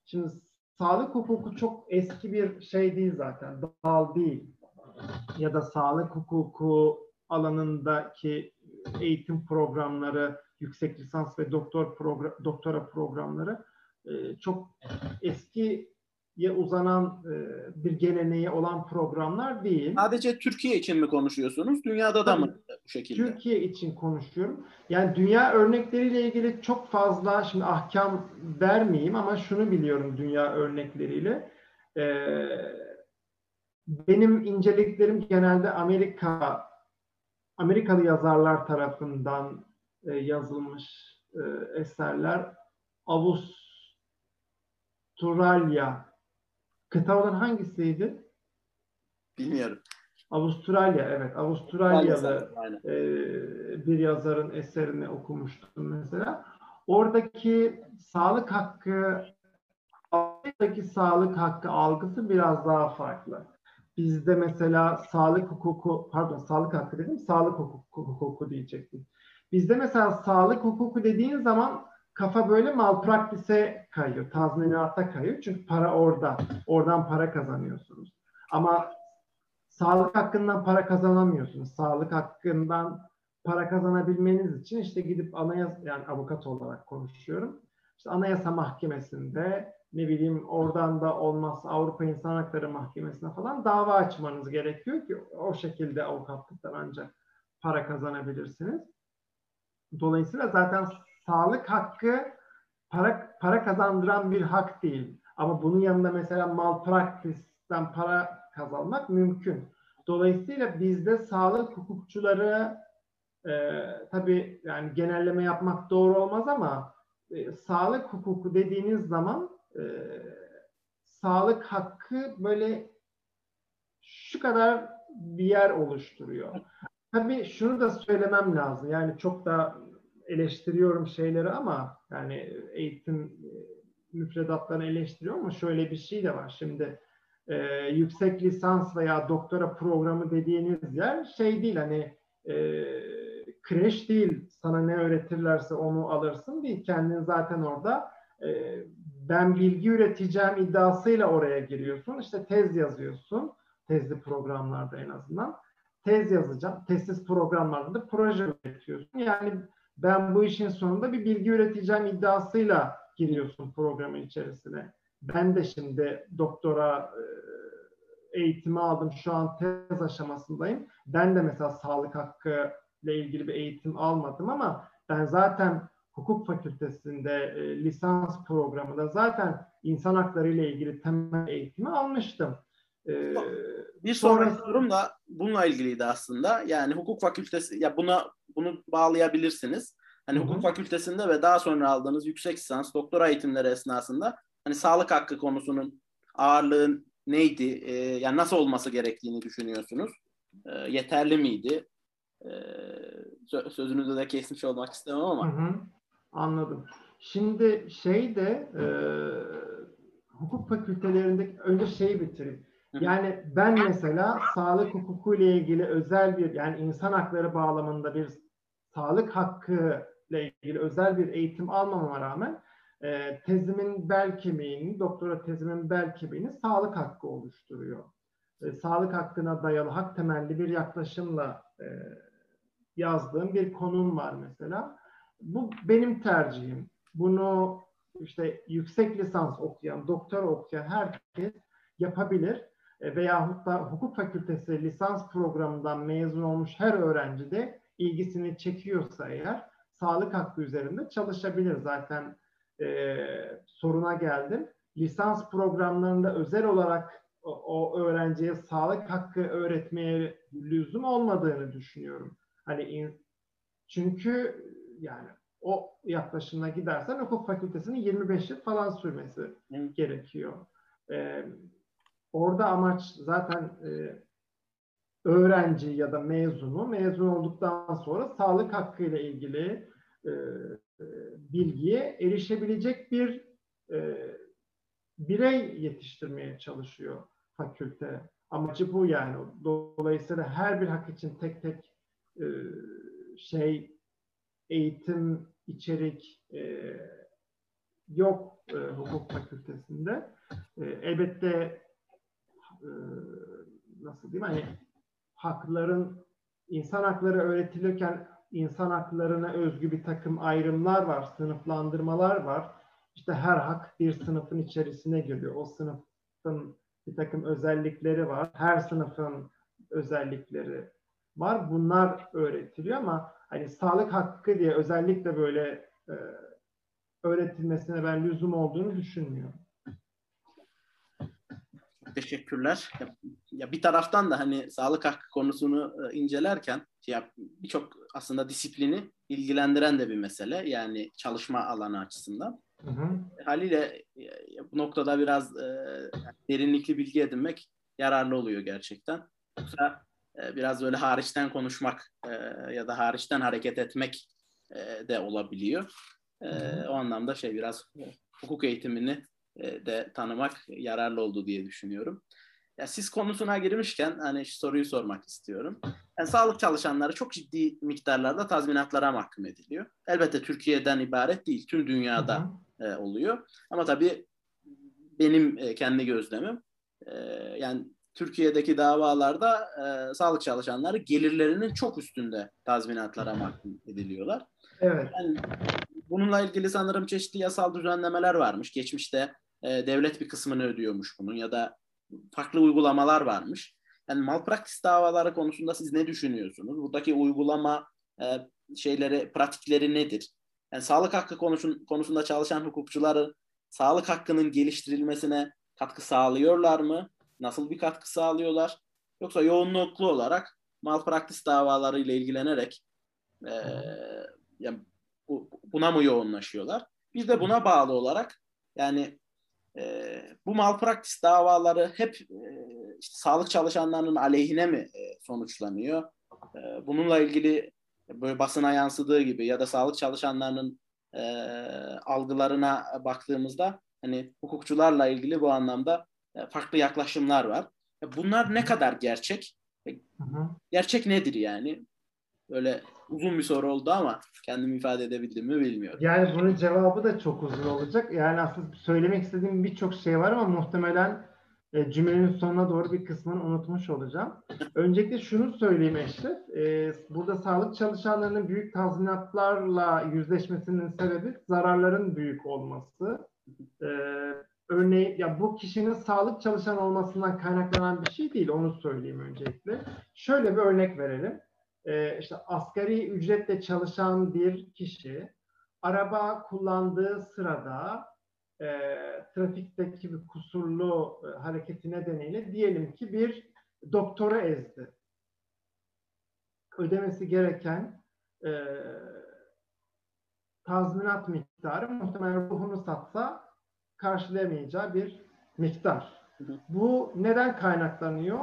Şimdi sağlık hukuku çok eski bir şey değil zaten, dal değil. Ya da sağlık hukuku alanındaki eğitim programları, yüksek lisans ve doktor program, doktora programları e, çok eskiye uzanan e, bir geleneği olan programlar değil. Sadece Türkiye için mi konuşuyorsunuz? Dünyada da mı bu şekilde? Türkiye için konuşuyorum. Yani dünya örnekleriyle ilgili çok fazla şimdi ahkam vermeyeyim ama şunu biliyorum dünya örnekleriyle. Ee, benim inceliklerim genelde Amerika Amerikalı yazarlar tarafından e, yazılmış e, eserler Avustralya kıta olan hangisiydi? Bilmiyorum. Avustralya evet Avustralyalı e, bir yazarın eserini okumuştum mesela. Oradaki sağlık hakkı oradaki sağlık hakkı algısı biraz daha farklı. Bizde mesela sağlık hukuku, pardon sağlık hakkı dedim, sağlık hukuku, hukuku diyecektim. Bizde mesela sağlık hukuku dediğin zaman kafa böyle malpraktise kayıyor, tazminata kayıyor. Çünkü para orada. Oradan para kazanıyorsunuz. Ama sağlık hakkından para kazanamıyorsunuz. Sağlık hakkından para kazanabilmeniz için işte gidip anayasa yani avukat olarak konuşuyorum. İşte Anayasa Mahkemesi'nde ne bileyim oradan da olmazsa Avrupa İnsan Hakları Mahkemesi'ne falan dava açmanız gerekiyor ki o şekilde avukatlıktan ancak para kazanabilirsiniz. Dolayısıyla zaten sağlık hakkı para para kazandıran bir hak değil. Ama bunun yanında mesela malpraktisten para kazanmak mümkün. Dolayısıyla bizde sağlık hukukçuları e, tabii yani genelleme yapmak doğru olmaz ama e, sağlık hukuku dediğiniz zaman e, sağlık hakkı böyle şu kadar bir yer oluşturuyor. Tabii şunu da söylemem lazım. Yani çok da eleştiriyorum şeyleri ama yani eğitim e, müfredatlarını eleştiriyorum ama şöyle bir şey de var. Şimdi e, yüksek lisans veya doktora programı dediğiniz yer şey değil hani e, kreş değil sana ne öğretirlerse onu alırsın değil. Kendin zaten orada e, ben bilgi üreteceğim iddiasıyla oraya giriyorsun. İşte tez yazıyorsun. Tezli programlarda en azından. Tez yazacağım. Tezsiz programlarda da proje üretiyorsun. Yani ben bu işin sonunda bir bilgi üreteceğim iddiasıyla giriyorsun programın içerisine. Ben de şimdi doktora e, eğitimi aldım. Şu an tez aşamasındayım. Ben de mesela sağlık hakkı ile ilgili bir eğitim almadım ama ben zaten hukuk fakültesinde e, lisans programında zaten insan hakları ile ilgili temel eğitimi almıştım. E, bir sonraki sorum da bununla ilgiliydi aslında. Yani hukuk fakültesi ya buna bunu bağlayabilirsiniz. Hani Hı-hı. hukuk fakültesinde ve daha sonra aldığınız yüksek lisans, doktora eğitimleri esnasında hani sağlık hakkı konusunun ağırlığı neydi? E, yani nasıl olması gerektiğini düşünüyorsunuz? E, yeterli miydi? E, sözünüzü de kesmiş olmak istemem ama. Hı hı. Anladım. Şimdi şey de e, hukuk fakültelerinde önce şeyi bitireyim. Yani ben mesela sağlık hukuku ile ilgili özel bir yani insan hakları bağlamında bir sağlık hakkı ile ilgili özel bir eğitim almama rağmen e, tezimin bel kemiğini, doktora tezimin bel kemiğini sağlık hakkı oluşturuyor. E, sağlık hakkına dayalı hak temelli bir yaklaşımla e, yazdığım bir konum var mesela. Bu benim tercihim. Bunu işte yüksek lisans okuyan, doktora okuyan herkes yapabilir. E, veyahut da hukuk fakültesi lisans programından mezun olmuş her öğrenci de ilgisini çekiyorsa eğer sağlık hakkı üzerinde çalışabilir. Zaten e, soruna geldim. Lisans programlarında özel olarak o, o öğrenciye sağlık hakkı öğretmeye lüzum olmadığını düşünüyorum. Hani in, çünkü yani o yaklaşımına gidersen hukuk fakültesinin 25 yıl falan sürmesi gerekiyor. Ee, orada amaç zaten e, öğrenci ya da mezunu mezun olduktan sonra sağlık hakkı ile ilgili e, bilgiye erişebilecek bir e, birey yetiştirmeye çalışıyor fakülte. Amacı bu yani. Dolayısıyla her bir hak için tek tek e, şey eğitim, içerik e, yok e, hukuk fakültesinde. E, elbette e, nasıl diyeyim hani hakların insan hakları öğretilirken insan haklarına özgü bir takım ayrımlar var, sınıflandırmalar var. İşte her hak bir sınıfın içerisine giriyor. O sınıfın bir takım özellikleri var. Her sınıfın özellikleri var. Bunlar öğretiliyor ama hani sağlık hakkı diye özellikle böyle e, öğretilmesine ben lüzum olduğunu düşünmüyorum. Teşekkürler. Ya, ya bir taraftan da hani sağlık hakkı konusunu e, incelerken ya birçok aslında disiplini ilgilendiren de bir mesele. Yani çalışma alanı açısından. Hı hı. Haliyle ya, bu noktada biraz e, derinlikli bilgi edinmek yararlı oluyor gerçekten. Yoksa e, biraz böyle hariçten konuşmak e, ya da hariçten hareket etmek e, de olabiliyor. E, o anlamda şey biraz hukuk eğitimini e, de tanımak yararlı oldu diye düşünüyorum. Ya siz konusuna girmişken hani soruyu sormak istiyorum. Yani sağlık çalışanları çok ciddi miktarlarda tazminatlara mahkum ediliyor. Elbette Türkiye'den ibaret değil, tüm dünyada. E, oluyor. Ama tabii benim e, kendi gözlemim e, yani Türkiye'deki davalarda e, sağlık çalışanları gelirlerinin çok üstünde tazminatlara mahkum ediliyorlar. Evet. Yani bununla ilgili sanırım çeşitli yasal düzenlemeler varmış. Geçmişte e, devlet bir kısmını ödüyormuş bunun ya da farklı uygulamalar varmış. Yani malpraktis davaları konusunda siz ne düşünüyorsunuz? Buradaki uygulama e, şeyleri, pratikleri nedir? Yani sağlık hakkı konusun, konusunda çalışan hukukçuları sağlık hakkının geliştirilmesine katkı sağlıyorlar mı? Nasıl bir katkı sağlıyorlar? Yoksa yoğunluklu olarak malpraktis davaları ile ilgilenerek e, yani bu, buna mı yoğunlaşıyorlar? Bir de buna bağlı olarak yani e, bu malpraktis davaları hep e, işte, sağlık çalışanlarının aleyhine mi e, sonuçlanıyor? E, bununla ilgili böyle basına yansıdığı gibi ya da sağlık çalışanlarının e, algılarına baktığımızda hani hukukçularla ilgili bu anlamda farklı yaklaşımlar var. E, bunlar ne kadar gerçek? E, gerçek nedir yani? Böyle uzun bir soru oldu ama kendimi ifade edebildim mi bilmiyorum. Yani bunun cevabı da çok uzun olacak. Yani aslında söylemek istediğim birçok şey var ama muhtemelen e, cümlenin sonuna doğru bir kısmını unutmuş olacağım. Öncelikle şunu söyleyeyim Eşref. E, burada sağlık çalışanlarının büyük tazminatlarla yüzleşmesinin sebebi zararların büyük olması. Örneğin ya bu kişinin sağlık çalışan olmasından kaynaklanan bir şey değil. Onu söyleyeyim öncelikle. Şöyle bir örnek verelim e, işte asgari ücretle çalışan bir kişi araba kullandığı sırada e, trafikteki bir kusurlu e, hareketi nedeniyle diyelim ki bir doktora ezdi. Ödemesi gereken e, tazminat miktarı muhtemelen ruhunu satsa karşılayamayacağı bir miktar. Bu neden kaynaklanıyor?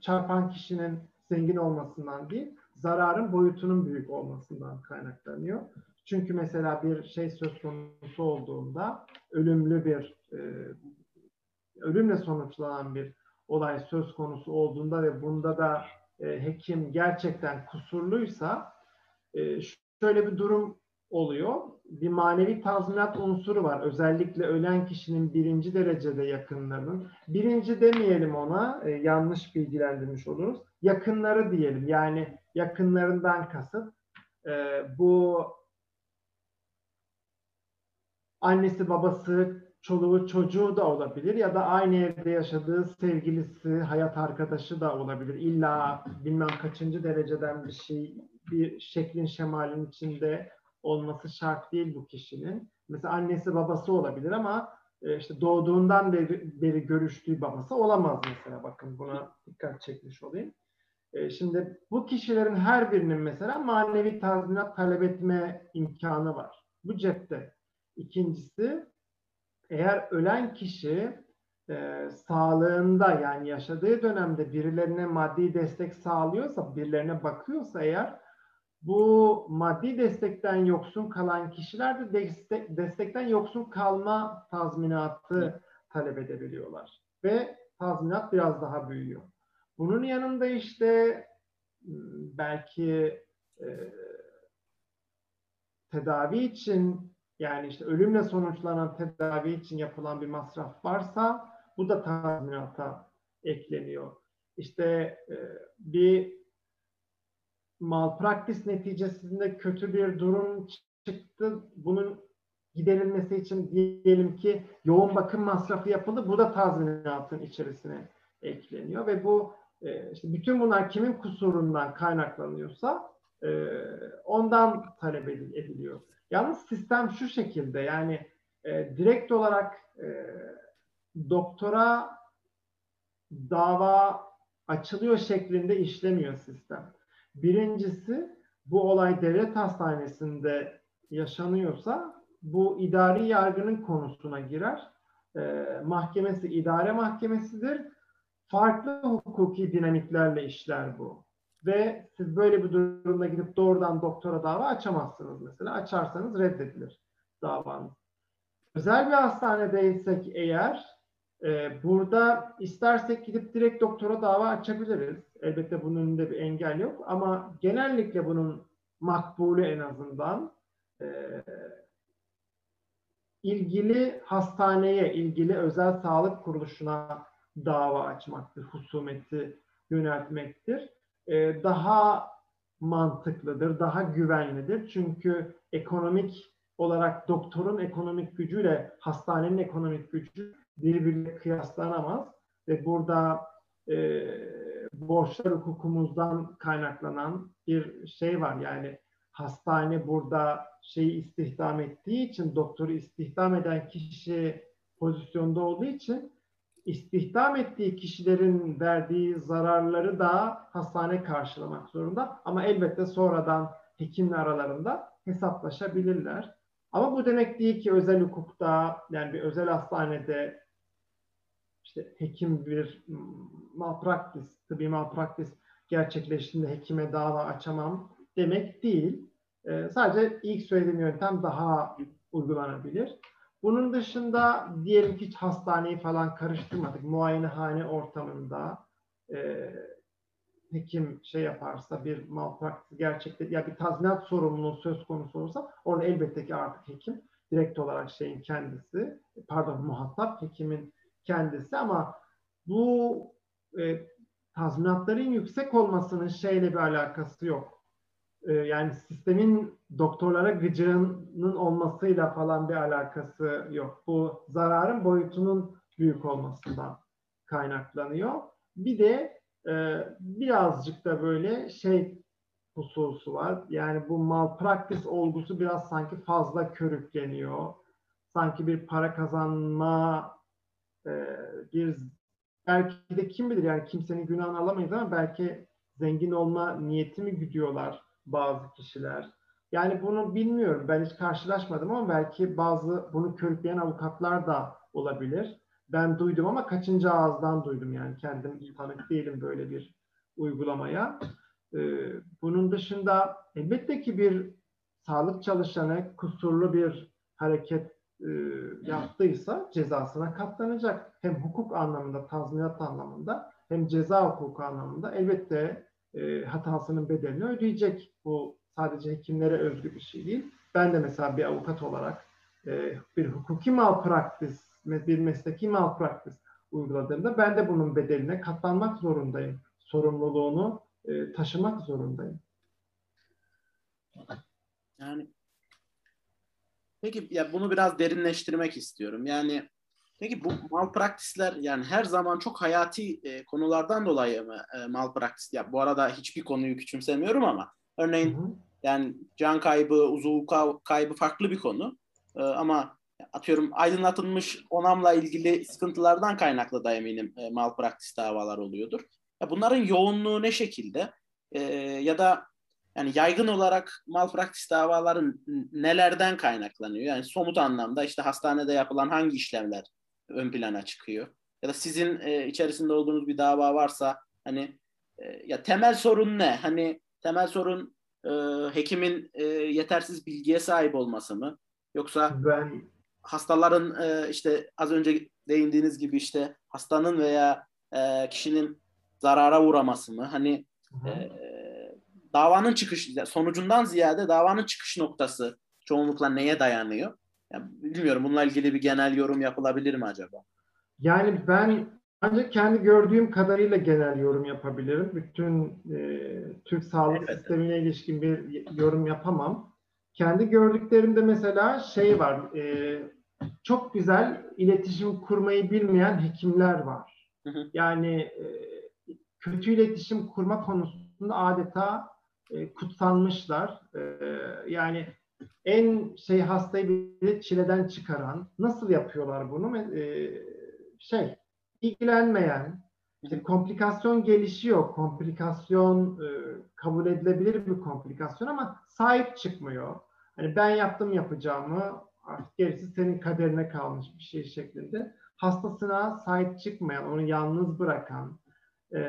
Çarpan kişinin zengin olmasından değil, zararın boyutunun büyük olmasından kaynaklanıyor. Çünkü mesela bir şey söz konusu olduğunda ölümlü bir e, ölümle sonuçlanan bir olay söz konusu olduğunda ve bunda da e, hekim gerçekten kusurluysa e, şöyle bir durum oluyor. Bir manevi tazminat unsuru var. Özellikle ölen kişinin birinci derecede yakınlarının. Birinci demeyelim ona, e, yanlış bilgilendirmiş oluruz. Yakınları diyelim. Yani yakınlarından kasıt. E, bu annesi, babası, çoluğu, çocuğu da olabilir ya da aynı evde yaşadığı sevgilisi, hayat arkadaşı da olabilir. İlla bilmem kaçıncı dereceden bir şey, bir şeklin şemalin içinde olması şart değil bu kişinin. Mesela annesi babası olabilir ama e, işte doğduğundan beri, beri görüştüğü babası olamaz mesela. Bakın buna dikkat çekmiş olayım. E, şimdi bu kişilerin her birinin mesela manevi tazminat talep etme imkanı var. Bu cepte. İkincisi eğer ölen kişi e, sağlığında yani yaşadığı dönemde birilerine maddi destek sağlıyorsa, birilerine bakıyorsa eğer bu maddi destekten yoksun kalan kişiler de destek, destekten yoksun kalma tazminatı talep edebiliyorlar. Ve tazminat biraz daha büyüyor. Bunun yanında işte hmm, belki e, tedavi için yani işte ölümle sonuçlanan tedavi için yapılan bir masraf varsa bu da tazminata ekleniyor. İşte e, bir malpraktis neticesinde kötü bir durum çıktı. Bunun giderilmesi için diyelim ki yoğun bakım masrafı yapıldı. Bu da tazminatın içerisine ekleniyor ve bu e, işte bütün bunlar kimin kusurundan kaynaklanıyorsa e, ondan talep ediliyor. Yalnız sistem şu şekilde yani e, direkt olarak doktora dava açılıyor şeklinde işlemiyor sistem. Birincisi bu olay devlet hastanesinde yaşanıyorsa bu idari yargının konusuna girer. E, mahkemesi idare mahkemesidir. Farklı hukuki dinamiklerle işler bu. Ve siz böyle bir durumda gidip doğrudan doktora dava açamazsınız mesela. Açarsanız reddedilir davanız. Özel bir hastanedeysek eğer e, burada istersek gidip direkt doktora dava açabiliriz. Elbette bunun önünde bir engel yok ama genellikle bunun makbulü en azından e, ilgili hastaneye, ilgili özel sağlık kuruluşuna dava açmaktır, husumeti yöneltmektir. E, daha mantıklıdır, daha güvenlidir. Çünkü ekonomik olarak doktorun ekonomik gücüyle hastanenin ekonomik gücü birbirine kıyaslanamaz ve burada e, borçlar hukukumuzdan kaynaklanan bir şey var. Yani hastane burada şeyi istihdam ettiği için doktoru istihdam eden kişi pozisyonda olduğu için istihdam ettiği kişilerin verdiği zararları da hastane karşılamak zorunda. Ama elbette sonradan hekimle aralarında hesaplaşabilirler. Ama bu demek değil ki özel hukukta yani bir özel hastanede işte hekim bir malpraktis, tıbbi malpraktis gerçekleştiğinde hekime dava açamam demek değil. E, sadece ilk söylediğim yöntem daha uygulanabilir. Bunun dışında diyelim ki hiç hastaneyi falan karıştırmadık. Muayenehane ortamında e, hekim şey yaparsa bir malpraktis gerçekte ya bir tazminat sorumluluğu söz konusu olursa orada elbette ki artık hekim direkt olarak şeyin kendisi pardon muhatap hekimin kendisi ama bu e, tazminatların yüksek olmasının şeyle bir alakası yok. E, yani sistemin doktorlara gıcığının olmasıyla falan bir alakası yok. Bu zararın boyutunun büyük olmasından kaynaklanıyor. Bir de e, birazcık da böyle şey hususu var. Yani bu malpraktis olgusu biraz sanki fazla körükleniyor. Sanki bir para kazanma e, bir belki de kim bilir yani kimsenin günahını alamayız ama belki zengin olma niyeti mi güdüyorlar bazı kişiler. Yani bunu bilmiyorum. Ben hiç karşılaşmadım ama belki bazı bunu körükleyen avukatlar da olabilir. Ben duydum ama kaçıncı ağızdan duydum yani kendim tanık değilim böyle bir uygulamaya. Ee, bunun dışında elbette ki bir sağlık çalışanı kusurlu bir hareket e, yaptıysa cezasına katlanacak. Hem hukuk anlamında, tazminat anlamında hem ceza hukuku anlamında elbette e, hatasının bedelini ödeyecek. Bu sadece hekimlere özgü bir şey değil. Ben de mesela bir avukat olarak e, bir hukuki malpraktis, bir mesleki malpraktis uyguladığımda ben de bunun bedeline katlanmak zorundayım. Sorumluluğunu e, taşımak zorundayım. Yani Peki ya bunu biraz derinleştirmek istiyorum. Yani peki bu malpraktisler yani her zaman çok hayati e, konulardan dolayı mı e, malpraktis? Ya bu arada hiçbir konuyu küçümsemiyorum ama örneğin hı hı. yani can kaybı, uzuv kaybı farklı bir konu. E, ama atıyorum aydınlatılmış onamla ilgili sıkıntılardan kaynaklı da eminim e, malpraktis davalar oluyordur. Ya bunların yoğunluğu ne şekilde? E, ya da yani yaygın olarak malpraktis davaların nelerden kaynaklanıyor? Yani somut anlamda işte hastanede yapılan hangi işlemler ön plana çıkıyor? Ya da sizin e, içerisinde olduğunuz bir dava varsa hani e, ya temel sorun ne? Hani temel sorun e, hekimin e, yetersiz bilgiye sahip olması mı? Yoksa ben hastaların e, işte az önce değindiğiniz gibi işte hastanın veya e, kişinin zarara uğraması mı? Hani e, davanın çıkış sonucundan ziyade davanın çıkış noktası çoğunlukla neye dayanıyor? Yani bilmiyorum bununla ilgili bir genel yorum yapılabilir mi acaba? Yani ben ancak kendi gördüğüm kadarıyla genel yorum yapabilirim. Bütün e, Türk sağlık evet. sistemine ilişkin bir yorum yapamam. Kendi gördüklerimde mesela şey var. E, çok güzel iletişim kurmayı bilmeyen hekimler var. Hı hı. Yani e, kötü iletişim kurma konusunda adeta e, kutsanmışlar. E, yani en şey hastayı bile çileden çıkaran, nasıl yapıyorlar bunu? E, şey, ilgilenmeyen, işte komplikasyon gelişiyor. Komplikasyon e, kabul edilebilir bir komplikasyon ama sahip çıkmıyor. Hani ben yaptım yapacağımı, artık gerisi senin kaderine kalmış bir şey şeklinde. Hastasına sahip çıkmayan, onu yalnız bırakan, e,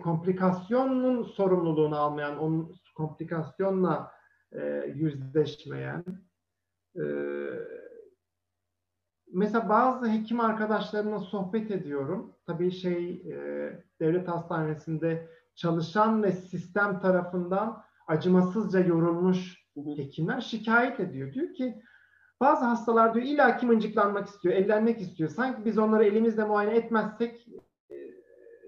komplikasyonun sorumluluğunu almayan, onun komplikasyonla e, yüzleşmeyen, e, mesela bazı hekim arkadaşlarımla sohbet ediyorum. Tabii şey e, devlet hastanesinde çalışan ve sistem tarafından acımasızca yorulmuş hekimler şikayet ediyor. Diyor ki bazı hastalar diyor illa mıncıklanmak istiyor, ellenmek istiyor. Sanki biz onları elimizle muayene etmezsek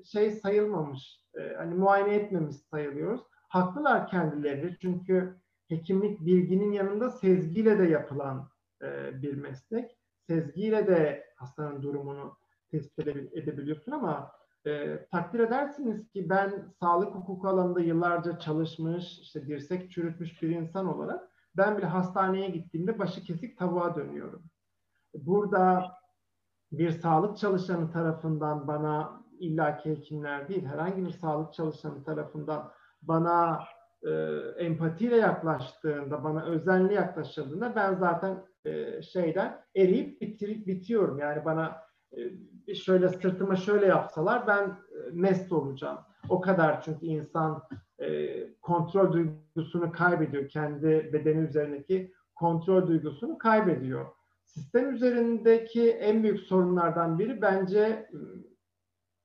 şey sayılmamış, e, hani muayene etmemiş sayılıyoruz. Haklılar kendileri çünkü hekimlik bilginin yanında sezgiyle de yapılan e, bir meslek. Sezgiyle de hastanın durumunu tespit edebiliyorsun ama e, takdir edersiniz ki ben sağlık hukuku alanında yıllarca çalışmış, işte dirsek çürütmüş bir insan olarak ben bile hastaneye gittiğimde başı kesik tavuğa dönüyorum. Burada bir sağlık çalışanı tarafından bana illaki hekimler değil, herhangi bir sağlık çalışanı tarafından bana e, empatiyle yaklaştığında, bana özenli yaklaşıldığında ben zaten e, şeyden eriyip bitirip bitiyorum. Yani bana e, şöyle sırtıma şöyle yapsalar ben e, mest olacağım. O kadar çünkü insan e, kontrol duygusunu kaybediyor. Kendi bedeni üzerindeki kontrol duygusunu kaybediyor. Sistem üzerindeki en büyük sorunlardan biri bence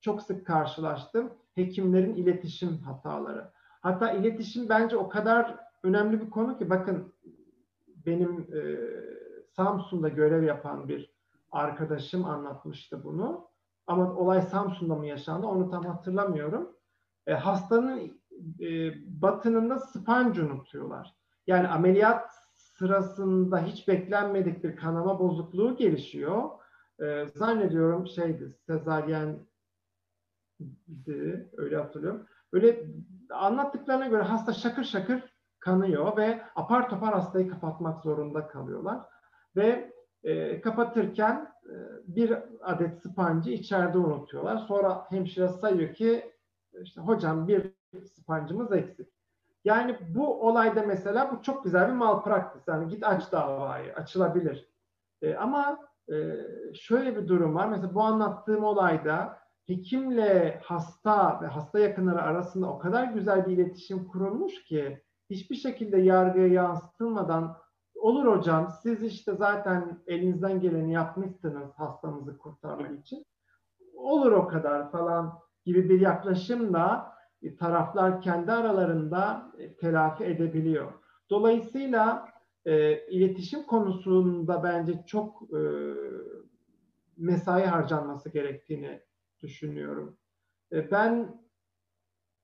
çok sık karşılaştım. Hekimlerin iletişim hataları. Hatta iletişim bence o kadar önemli bir konu ki bakın benim e, Samsun'da görev yapan bir arkadaşım anlatmıştı bunu. Ama olay Samsun'da mı yaşandı onu tam hatırlamıyorum. E, hastanın e, batınında sponge unutuyorlar. Yani ameliyat sırasında hiç beklenmedik bir kanama bozukluğu gelişiyor. E, zannediyorum şeydi, sezaryen öyle hatırlıyorum. Öyle anlattıklarına göre hasta şakır şakır kanıyor ve apar topar hastayı kapatmak zorunda kalıyorlar. Ve e, kapatırken e, bir adet spancı içeride unutuyorlar. Sonra hemşire sayıyor ki işte hocam bir spancımız eksik. Yani bu olayda mesela bu çok güzel bir malpraktis. Yani git aç davayı, açılabilir. E, ama e, şöyle bir durum var. Mesela bu anlattığım olayda hekimle hasta ve hasta yakınları arasında o kadar güzel bir iletişim kurulmuş ki hiçbir şekilde yargıya yansıtılmadan olur hocam siz işte zaten elinizden geleni yapmışsınız hastamızı kurtarmak için. Olur o kadar falan gibi bir yaklaşımla e, taraflar kendi aralarında e, telafi edebiliyor. Dolayısıyla e, iletişim konusunda bence çok e, mesai harcanması gerektiğini düşünüyorum. E, ben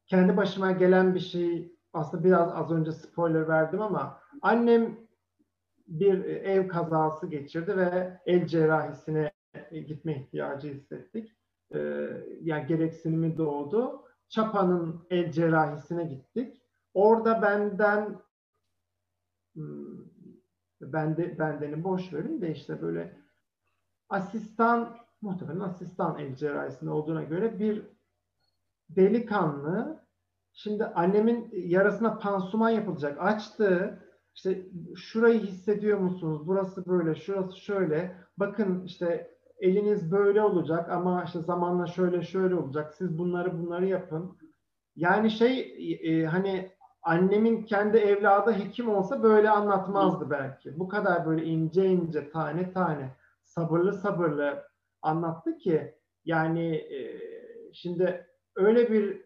kendi başıma gelen bir şey aslında biraz az önce spoiler verdim ama annem bir ev kazası geçirdi ve el cerrahisine gitme ihtiyacı hissettik. E, yani gereksinimi doğdu. Çapa'nın el cerrahisine gittik. Orada benden hmm, bende, bendeni boş verin de işte böyle asistan muhtemelen asistan el cerrahisinde olduğuna göre bir delikanlı şimdi annemin yarasına pansuman yapılacak açtı işte şurayı hissediyor musunuz burası böyle şurası şöyle bakın işte eliniz böyle olacak ama işte zamanla şöyle şöyle olacak siz bunları bunları yapın. Yani şey e, hani annemin kendi evladı hekim olsa böyle anlatmazdı belki. Bu kadar böyle ince ince tane tane sabırlı sabırlı anlattı ki yani e, şimdi öyle bir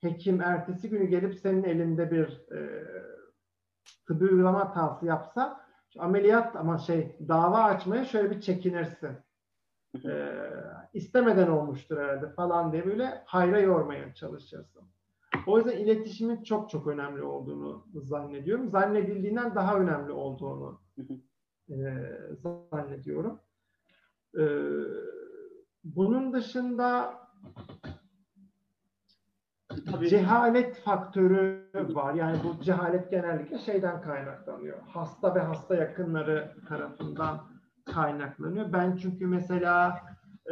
hekim ertesi günü gelip senin elinde bir e, tıbbi uygulama hatası yapsa ameliyat ama şey dava açmaya şöyle bir çekinirsin. E, istemeden olmuştur herhalde falan diye böyle hayra yormaya çalışırsın. O yüzden iletişimin çok çok önemli olduğunu zannediyorum. Zannedildiğinden daha önemli olduğunu e, zannediyorum. E, bunun dışında Tabii. cehalet faktörü var. Yani bu cehalet genellikle şeyden kaynaklanıyor. Hasta ve hasta yakınları tarafından kaynaklanıyor. Ben çünkü mesela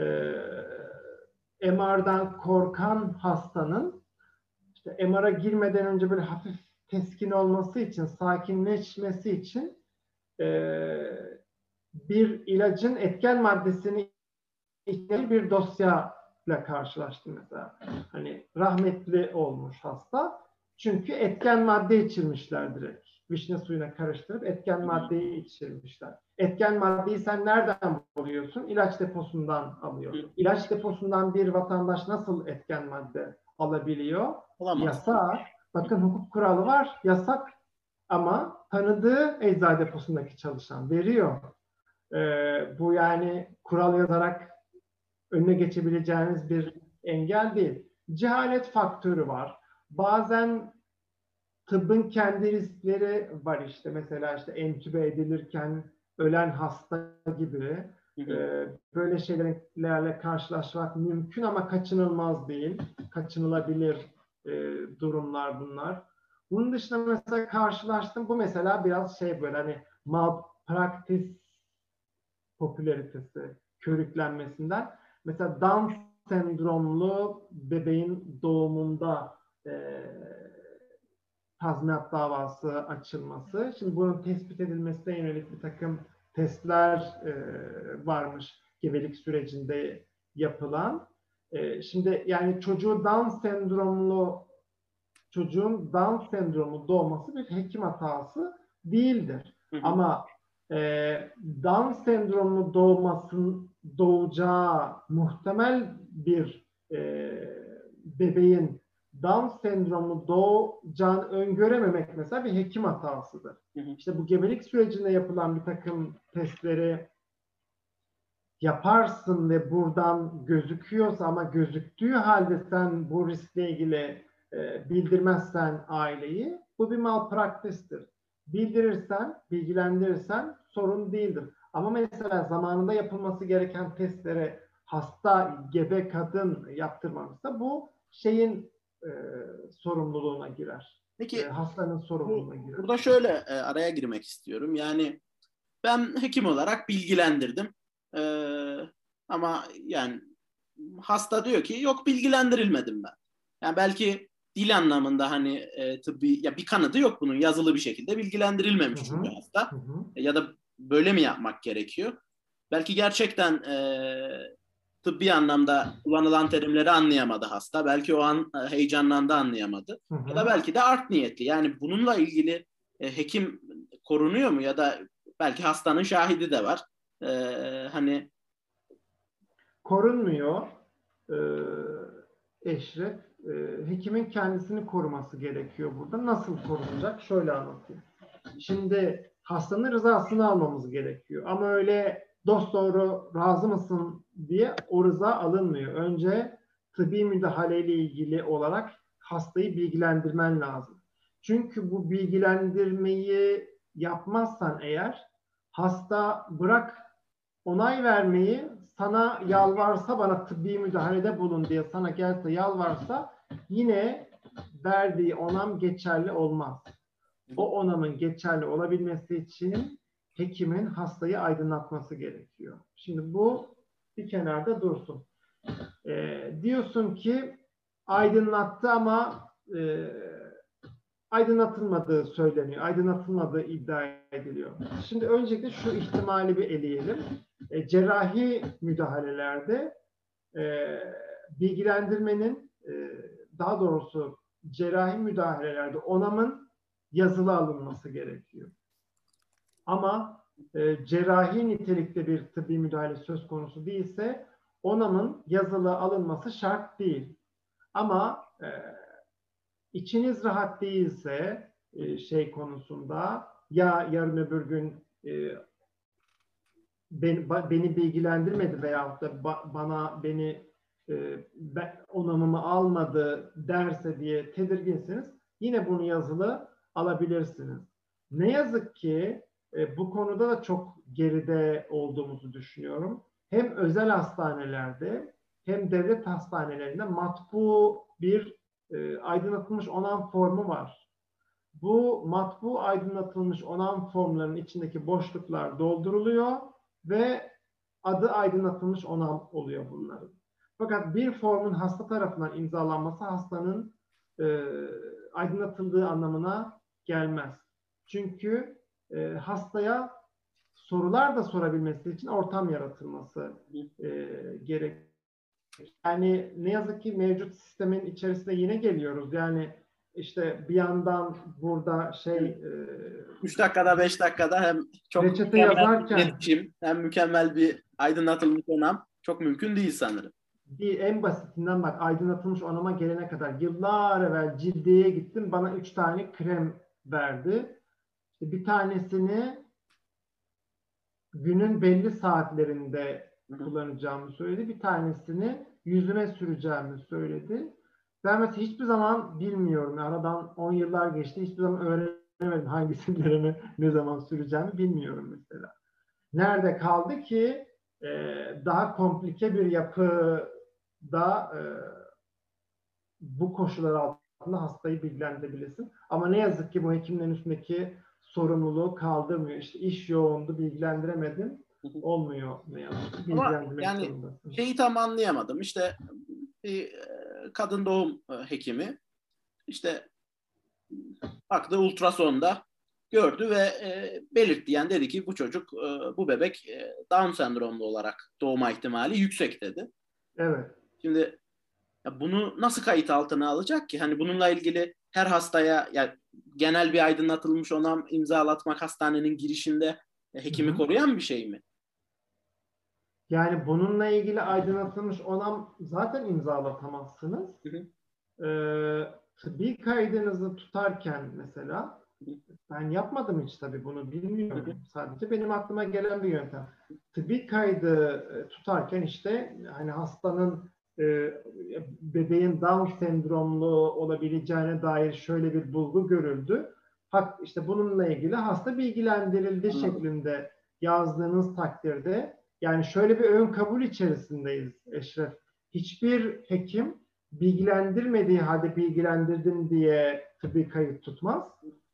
e, MR'dan korkan hastanın işte MR'a girmeden önce böyle hafif teskin olması için, sakinleşmesi için e, bir ilacın etken maddesini bir dosya ile karşılaştım mesela. Hani rahmetli olmuş hasta. Çünkü etken madde içirmişler direkt. vişne suyuna karıştırıp etken maddeyi içirmişler. Etken maddeyi sen nereden buluyorsun? İlaç deposundan alıyorsun. İlaç deposundan bir vatandaş nasıl etken madde alabiliyor? Olamaz. Yasak. Bakın hukuk kuralı var. Yasak ama tanıdığı eczacı deposundaki çalışan veriyor. Ee, bu yani kural yazarak önüne geçebileceğiniz bir engel değil. Cehalet faktörü var. Bazen tıbbın kendi riskleri var işte. Mesela işte entübe edilirken ölen hasta gibi e, böyle şeylerle karşılaşmak mümkün ama kaçınılmaz değil. Kaçınılabilir e, durumlar bunlar. Bunun dışında mesela karşılaştım. Bu mesela biraz şey böyle hani malpraktis popülaritesi, körüklenmesinden. Mesela Down sendromlu bebeğin doğumunda e, tazminat davası açılması. Şimdi bunun tespit edilmesine yönelik bir takım testler e, varmış gebelik sürecinde yapılan. E, şimdi yani çocuğu Down sendromlu çocuğun Down sendromu doğması bir hekim hatası değildir. Hı hı. Ama e, Down sendromlu doğmasın doğacağı muhtemel bir e, bebeğin Down sendromu doğacağını öngörememek mesela bir hekim hatasıdır. Hı hı. İşte bu gebelik sürecinde yapılan bir takım testleri yaparsın ve buradan gözüküyorsa ama gözüktüğü halde sen bu riskle ilgili e, bildirmezsen aileyi bu bir malpraktistir. Bildirirsen, bilgilendirirsen sorun değildir. Ama mesela zamanında yapılması gereken testlere hasta, gebe kadın yaptırmamışsa bu şeyin e, sorumluluğuna girer. Peki e, hastanın sorumluluğuna bu, girer. Burada şöyle e, araya girmek istiyorum. Yani ben hekim olarak bilgilendirdim. E, ama yani hasta diyor ki yok bilgilendirilmedim ben. Yani belki dil anlamında hani e, tıbbi ya bir kanıtı yok bunun yazılı bir şekilde bilgilendirilmemiş çünkü hasta. Hı hı. Ya da böyle mi yapmak gerekiyor? Belki gerçekten e, tıbbi anlamda kullanılan terimleri anlayamadı hasta. Belki o an e, heyecanlandı anlayamadı. Hı hı. Ya da belki de art niyetli. Yani bununla ilgili e, hekim korunuyor mu ya da belki hastanın şahidi de var. E, hani korunmuyor. Ee, Eşref e, hekimin kendisini koruması gerekiyor burada. Nasıl korunacak? Şöyle anlatayım. Şimdi hastanın rızasını almamız gerekiyor. Ama öyle dost doğru razı mısın diye o rıza alınmıyor. Önce tıbbi müdahaleyle ilgili olarak hastayı bilgilendirmen lazım. Çünkü bu bilgilendirmeyi yapmazsan eğer hasta bırak onay vermeyi sana yalvarsa bana tıbbi müdahalede bulun diye sana gelse yalvarsa yine verdiği onam geçerli olmaz. O onamın geçerli olabilmesi için hekimin hastayı aydınlatması gerekiyor. Şimdi bu bir kenarda dursun. Ee, diyorsun ki aydınlattı ama e, aydınlatılmadığı söyleniyor. Aydınlatılmadığı iddia ediliyor. Şimdi öncelikle şu ihtimali bir eleyelim. E, cerrahi müdahalelerde e, bilgilendirmenin e, daha doğrusu cerrahi müdahalelerde onamın yazılı alınması gerekiyor. Ama e, cerrahi nitelikte bir tıbbi müdahale söz konusu değilse onamın yazılı alınması şart değil. Ama e, içiniz rahat değilse e, şey konusunda ya yarın öbür gün e, ben, ba, beni bilgilendirmedi veyahut da ba, bana beni e, ben, onamımı almadı derse diye tedirginsiniz yine bunu yazılı alabilirsiniz. Ne yazık ki e, bu konuda da çok geride olduğumuzu düşünüyorum. Hem özel hastanelerde hem devlet hastanelerinde matbu bir e, aydınlatılmış onam formu var. Bu matbu aydınlatılmış onam formlarının içindeki boşluklar dolduruluyor ve adı aydınlatılmış onam oluyor bunların. Fakat bir formun hasta tarafından imzalanması hastanın e, aydınlatıldığı anlamına gelmez. Çünkü e, hastaya sorular da sorabilmesi için ortam yaratılması e, gerek. Yani ne yazık ki mevcut sistemin içerisinde yine geliyoruz. Yani işte bir yandan burada şey 3 dakikada 5 dakikada hem çok reçete yazarken iletişim, hem mükemmel bir aydınlatılmış onam çok mümkün değil sanırım. Bir en basitinden bak aydınlatılmış onama gelene kadar yıllar evvel cildiye gittim bana 3 tane krem verdi. İşte bir tanesini günün belli saatlerinde kullanacağımı söyledi. Bir tanesini yüzüme süreceğimi söyledi. Ben mesela hiçbir zaman bilmiyorum. Aradan 10 yıllar geçti. Hiçbir zaman öğrenemedim hangisini [LAUGHS] ne zaman süreceğimi bilmiyorum mesela. Nerede kaldı ki e, daha komplike bir yapıda e, bu koşullar altında hastayı bilgilendirebilirsin. Ama ne yazık ki bu hekimlerin üstündeki sorumluluğu kaldırmıyor. İşte iş yoğundu, bilgilendiremedim. [LAUGHS] Olmuyor ne yazık ki. Ama yani şeyi tam anlayamadım. İşte bir kadın doğum e, hekimi işte baktı ultrasonda gördü ve e, belirtti. Yani dedi ki bu çocuk, e, bu bebek e, Down sendromlu olarak doğma ihtimali yüksek dedi. Evet. Şimdi ya bunu nasıl kayıt altına alacak ki? Hani bununla ilgili her hastaya ya genel bir aydınlatılmış onam imzalatmak hastanenin girişinde e, hekimi Hı-hı. koruyan bir şey mi? Yani bununla ilgili aydınlatılmış onam zaten imzalatamazsınız. Hı hı. Ee, tıbbi kaydınızı tutarken mesela ben yapmadım hiç tabii bunu bilmiyorum. Hı hı. Sadece benim aklıma gelen bir yöntem. Tıbbi kaydı e, tutarken işte hani hastanın bebeğin Down sendromlu olabileceğine dair şöyle bir bulgu görüldü. Hak işte bununla ilgili hasta bilgilendirildi Anladım. şeklinde yazdığınız takdirde yani şöyle bir ön kabul içerisindeyiz Eşref. Hiçbir hekim bilgilendirmediği halde bilgilendirdim diye tıbbi kayıt tutmaz.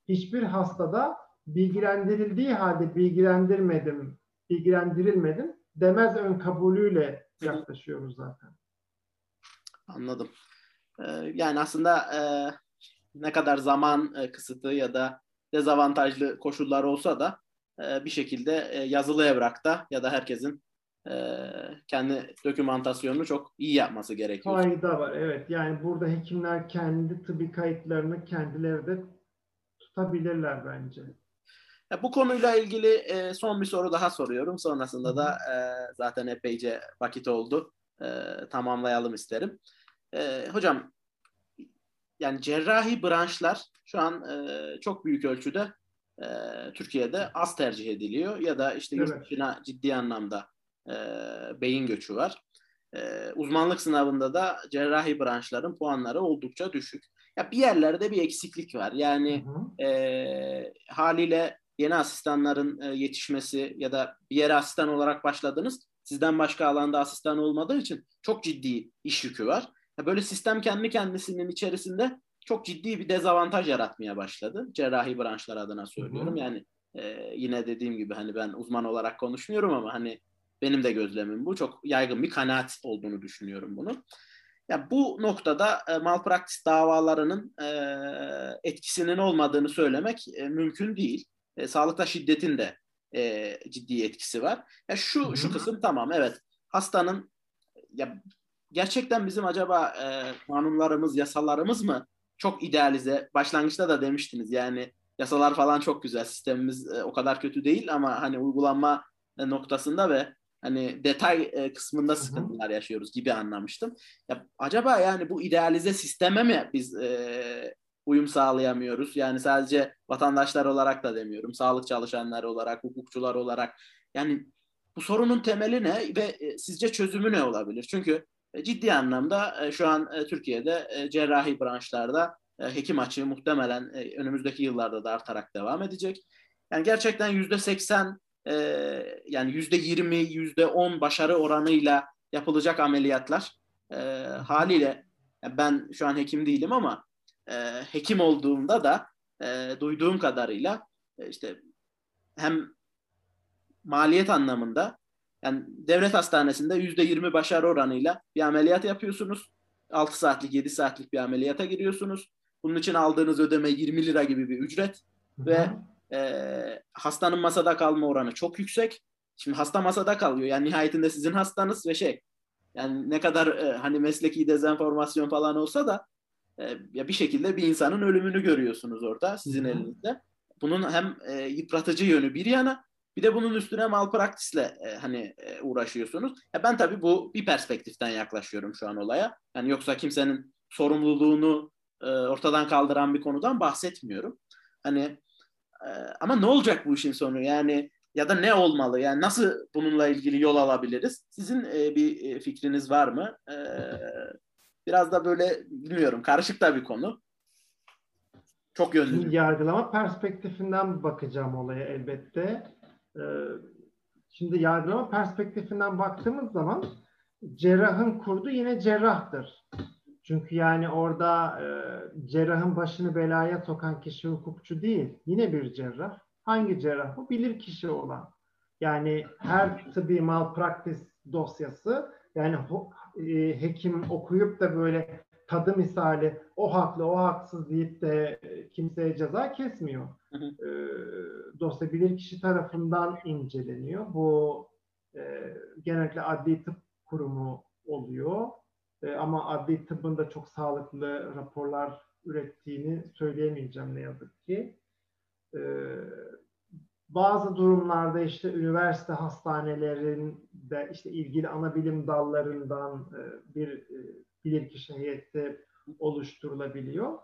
Hiçbir hastada bilgilendirildiği halde bilgilendirmedim, bilgilendirilmedim demez ön kabulüyle yaklaşıyoruz zaten. Anladım. Ee, yani aslında e, ne kadar zaman e, kısıtı ya da dezavantajlı koşullar olsa da e, bir şekilde e, yazılı evrakta ya da herkesin e, kendi dokümantasyonunu çok iyi yapması gerekiyor. Fayda var evet. Yani burada hekimler kendi tıbbi kayıtlarını kendileri de tutabilirler bence. bu konuyla ilgili son bir soru daha soruyorum. Sonrasında da zaten epeyce vakit oldu. Tamamlayalım isterim. hocam yani cerrahi branşlar şu an çok büyük ölçüde e, Türkiye'de az tercih ediliyor ya da işte yurt dışına ciddi anlamda e, beyin göçü var. E, uzmanlık sınavında da cerrahi branşların puanları oldukça düşük. Ya bir yerlerde bir eksiklik var. Yani hı hı. E, haliyle yeni asistanların e, yetişmesi ya da bir yere asistan olarak başladınız. Sizden başka alanda asistan olmadığı için çok ciddi iş yükü var. Böyle sistem kendi kendisinin içerisinde çok ciddi bir dezavantaj yaratmaya başladı. Cerrahi branşlar adına söylüyorum. Hı hı. Yani e, yine dediğim gibi hani ben uzman olarak konuşmuyorum ama hani benim de gözlemim bu. Çok yaygın bir kanaat olduğunu düşünüyorum bunu. Ya bu noktada e, malpraktis davalarının e, etkisinin olmadığını söylemek e, mümkün değil. E, sağlıkta şiddetin de e, ciddi etkisi var. Ya şu şu kısım tamam evet. Hastanın ya gerçekten bizim acaba e, kanunlarımız, yasalarımız mı çok idealize. Başlangıçta da demiştiniz yani yasalar falan çok güzel. Sistemimiz e, o kadar kötü değil ama hani uygulanma e, noktasında ve hani detay e, kısmında sıkıntılar yaşıyoruz gibi anlamıştım. Ya acaba yani bu idealize sisteme mi biz e, uyum sağlayamıyoruz? Yani sadece vatandaşlar olarak da demiyorum. Sağlık çalışanları olarak, hukukçular olarak. Yani bu sorunun temeli ne ve e, sizce çözümü ne olabilir? Çünkü e, ciddi anlamda e, şu an Türkiye'de cerrahi branşlarda hekim açığı muhtemelen önümüzdeki yıllarda da artarak devam edecek. Yani gerçekten yüzde seksen yani yüzde yirmi, yüzde on başarı oranıyla yapılacak ameliyatlar haliyle ben şu an hekim değilim ama hekim olduğumda da duyduğum kadarıyla işte hem maliyet anlamında yani devlet hastanesinde yüzde yirmi başarı oranıyla bir ameliyat yapıyorsunuz. 6 saatlik, 7 saatlik bir ameliyata giriyorsunuz. Bunun için aldığınız ödeme 20 lira gibi bir ücret. Hı-hı. Ve e, hastanın masada kalma oranı çok yüksek. Şimdi hasta masada kalıyor. Yani nihayetinde sizin hastanız ve şey yani ne kadar e, hani mesleki dezenformasyon falan olsa da e, ya bir şekilde bir insanın ölümünü görüyorsunuz orada sizin elinizde. Bunun hem e, yıpratıcı yönü bir yana bir de bunun üstüne malpraktisle e, hani e, uğraşıyorsunuz. Ya ben tabii bu bir perspektiften yaklaşıyorum şu an olaya. Yani yoksa kimsenin sorumluluğunu e, ortadan kaldıran bir konudan bahsetmiyorum. Hani e, ama ne olacak bu işin sonu? Yani ya da ne olmalı? Yani nasıl bununla ilgili yol alabiliriz? Sizin e, bir e, fikriniz var mı? E, biraz da böyle bilmiyorum karışık da bir konu. Çok yönlü. Yargılama perspektifinden bakacağım olaya elbette. Ee, şimdi yargılama perspektifinden baktığımız zaman cerrahın kurdu yine cerrahtır. Çünkü yani orada e, cerrahın başını belaya sokan kişi hukukçu değil. Yine bir cerrah. Hangi cerrah bu? Bilir kişi olan. Yani her tıbbi malpraktis dosyası yani e, hekim okuyup da böyle tadı misali o haklı o haksız deyip de kimseye ceza kesmiyor. Hı hı. E, dosya bilir kişi tarafından inceleniyor. Bu e, genellikle adli tıp kurumu oluyor. E, ama adli tıbbın da çok sağlıklı raporlar ürettiğini söyleyemeyeceğim ne yazık ki. E, bazı durumlarda işte üniversite hastanelerinde işte ilgili ana bilim dallarından e, bir e, bilirkişi heyeti oluşturulabiliyor.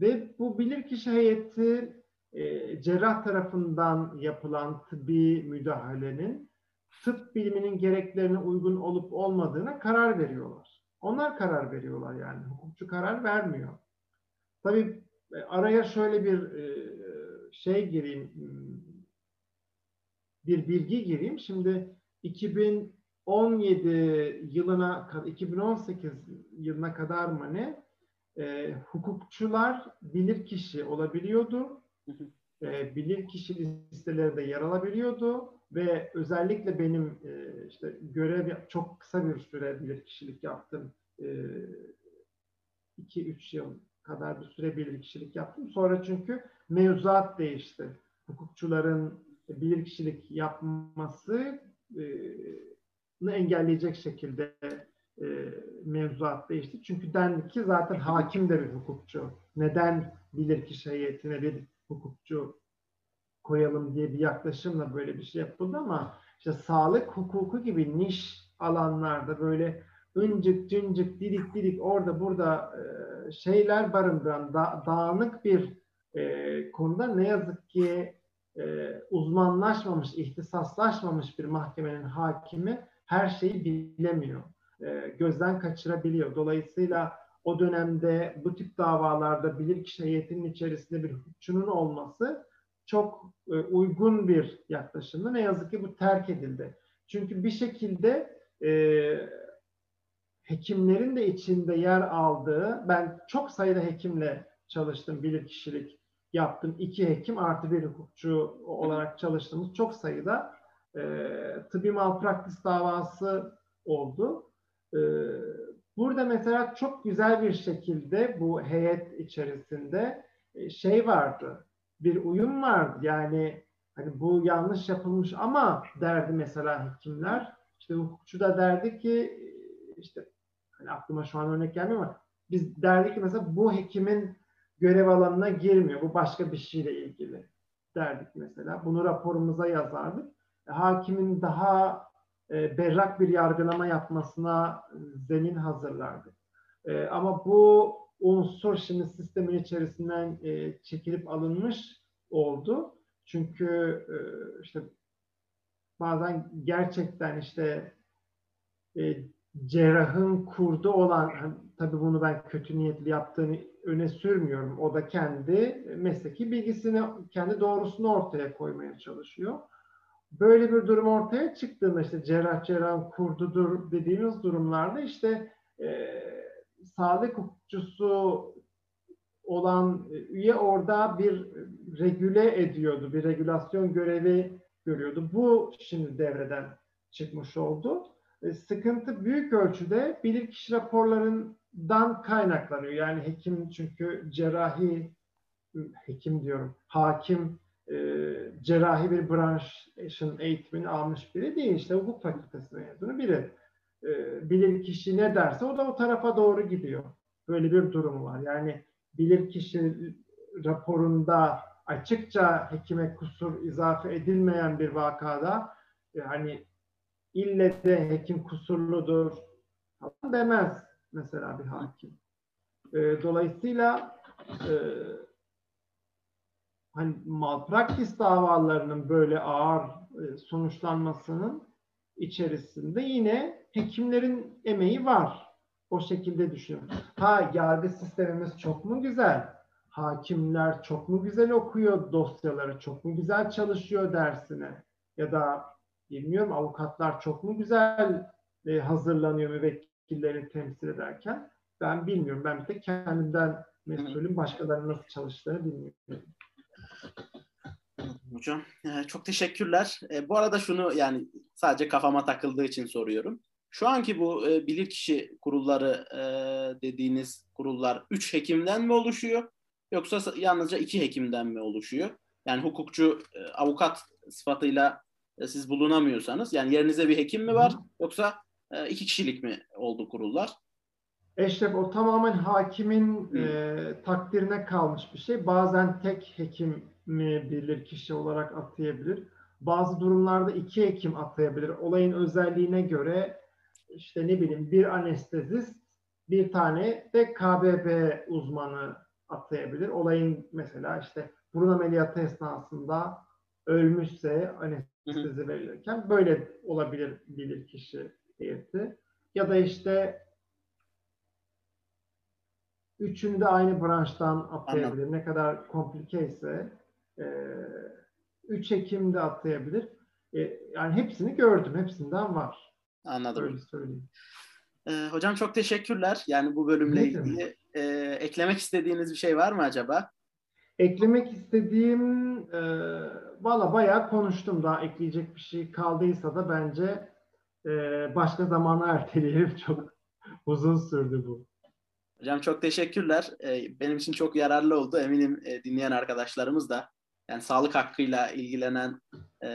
Ve bu bilirkişi heyeti e, cerrah tarafından yapılan tıbbi müdahalenin tıp biliminin gereklerine uygun olup olmadığına karar veriyorlar. Onlar karar veriyorlar yani. Hukukçu karar vermiyor. Tabii araya şöyle bir şey gireyim, bir bilgi gireyim. Şimdi 2017 yılına, 2018 yılına kadar mı ne e, hukukçular bilir kişi olabiliyordu. E, bilir kişi listelerinde yer alabiliyordu ve özellikle benim e, işte görev çok kısa bir süre bilir kişilik yaptım. 2-3 e, yıl kadar bir süre bilir kişilik yaptım. Sonra çünkü mevzuat değişti. Hukukçuların bilir kişilik yapması e, engelleyecek şekilde e, mevzuat değişti. Çünkü dendi ki zaten hakim de bir hukukçu. Neden bilirkişi heyetine bir hukukçu koyalım diye bir yaklaşımla böyle bir şey yapıldı ama işte sağlık hukuku gibi niş alanlarda böyle ıncık cıncık didik didik orada burada e, şeyler barındıran da, dağınık bir e, konuda ne yazık ki e, uzmanlaşmamış, ihtisaslaşmamış bir mahkemenin hakimi her şeyi bilemiyor. E, gözden kaçırabiliyor. Dolayısıyla o dönemde bu tip davalarda bilirkişi heyetinin içerisinde bir hukukçunun olması çok e, uygun bir yaklaşımdı. Ne yazık ki bu terk edildi. Çünkü bir şekilde e, hekimlerin de içinde yer aldığı, ben çok sayıda hekimle çalıştım bilirkişilik yaptım. İki hekim artı bir hukukçu olarak çalıştığımız çok sayıda e, tıbbi malpraktis davası oldu. E, burada mesela çok güzel bir şekilde bu heyet içerisinde e, şey vardı, bir uyum vardı. Yani hani bu yanlış yapılmış ama derdi mesela hekimler. İşte hukukçu da derdi ki işte hani aklıma şu an örnek gelmiyor ama biz derdik ki mesela bu hekimin görev alanına girmiyor. Bu başka bir şeyle ilgili derdik mesela. Bunu raporumuza yazardık. E, hakimin daha e, berrak bir yargılama yapmasına zemin hazırlardık. E, ama bu unsur şimdi sistemin içerisinden e, çekilip alınmış oldu. Çünkü e, işte bazen gerçekten işte e, cerrahın kurdu olan, hani, tabii bunu ben kötü niyetli yaptığını öne sürmüyorum. O da kendi mesleki bilgisini, kendi doğrusunu ortaya koymaya çalışıyor. Böyle bir durum ortaya çıktığında işte cerrah cerrah kurdudur dediğimiz durumlarda işte e, sağlık hukukçusu olan üye orada bir regüle ediyordu, bir regülasyon görevi görüyordu. Bu şimdi devreden çıkmış oldu. E, sıkıntı büyük ölçüde bilirkişi raporlarından kaynaklanıyor. Yani hekim çünkü cerrahi hekim diyorum, hakim e, cerrahi bir branşın eğitimini almış biri değil. İşte hukuk fakültesi mezunu biri. E, bilir kişi ne derse o da o tarafa doğru gidiyor. böyle bir durum var. Yani bilirkişi raporunda açıkça hekime kusur izafe edilmeyen bir vakada yani ille de hekim kusurludur demez mesela bir hakim. E, dolayısıyla e, hani malpraktis davalarının böyle ağır e, sonuçlanmasının içerisinde yine hekimlerin emeği var. O şekilde düşünüyorum. Ha yargı sistemimiz çok mu güzel? Hakimler çok mu güzel okuyor dosyaları? Çok mu güzel çalışıyor dersine? Ya da bilmiyorum avukatlar çok mu güzel e, hazırlanıyor müvekkillerini temsil ederken? Ben bilmiyorum. Ben bir tek kendimden mesulüm. Başkalarının nasıl çalıştığını bilmiyorum. Hocam e, çok teşekkürler. E, bu arada şunu yani sadece kafama takıldığı için soruyorum. Şu anki bu e, bilirkişi kurulları dediğiniz kurullar üç hekimden mi oluşuyor? Yoksa yalnızca iki hekimden mi oluşuyor? Yani hukukçu, avukat sıfatıyla siz bulunamıyorsanız yani yerinize bir hekim mi var? Yoksa iki kişilik mi oldu kurullar? Eşref o tamamen hakimin e, takdirine kalmış bir şey. Bazen tek hekim mi bilir kişi olarak atayabilir. Bazı durumlarda iki hekim atayabilir. Olayın özelliğine göre işte ne bileyim bir anestezist bir tane de KBB uzmanı atayabilir. Olayın mesela işte burun ameliyatı esnasında ölmüşse anestezi verilirken böyle olabilir bilir kişi heyeti. Ya da işte üçünü de aynı branştan atlayabilir. Ne kadar komplike ise e, 3 Ekim'de atlayabilir. E, yani hepsini gördüm. Hepsinden var. Anladım. Öyle söyleyeyim. Ee, hocam çok teşekkürler. Yani bu bölümle ne ilgili e, eklemek istediğiniz bir şey var mı acaba? Eklemek istediğim e, valla bayağı konuştum. Daha ekleyecek bir şey kaldıysa da bence e, başka zamana erteleyelim. [LAUGHS] Çok uzun sürdü bu. Hocam çok teşekkürler. Ee, benim için çok yararlı oldu. Eminim e, dinleyen arkadaşlarımız da yani sağlık hakkıyla ilgilenen e,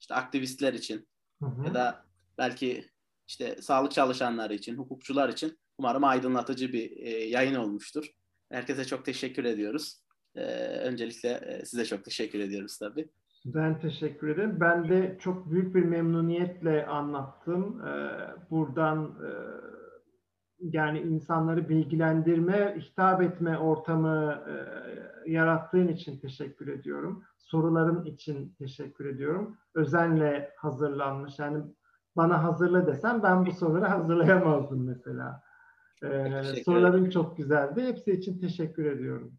işte aktivistler için hı hı. ya da belki işte sağlık çalışanları için, hukukçular için umarım aydınlatıcı bir e, yayın olmuştur. Herkese çok teşekkür ediyoruz. Öncelikle size çok teşekkür ediyoruz tabii. Ben teşekkür ederim. Ben de çok büyük bir memnuniyetle anlattım. Buradan yani insanları bilgilendirme, hitap etme ortamı e, yarattığın için teşekkür ediyorum. Soruların için teşekkür ediyorum. Özenle hazırlanmış. Yani bana hazırla desem ben bu soruları [LAUGHS] hazırlayamazdım mesela. Ee, soruların çok güzeldi. Hepsi için teşekkür ediyorum.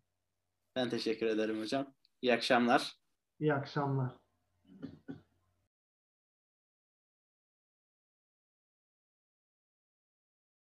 Ben teşekkür ederim hocam. İyi akşamlar. İyi akşamlar.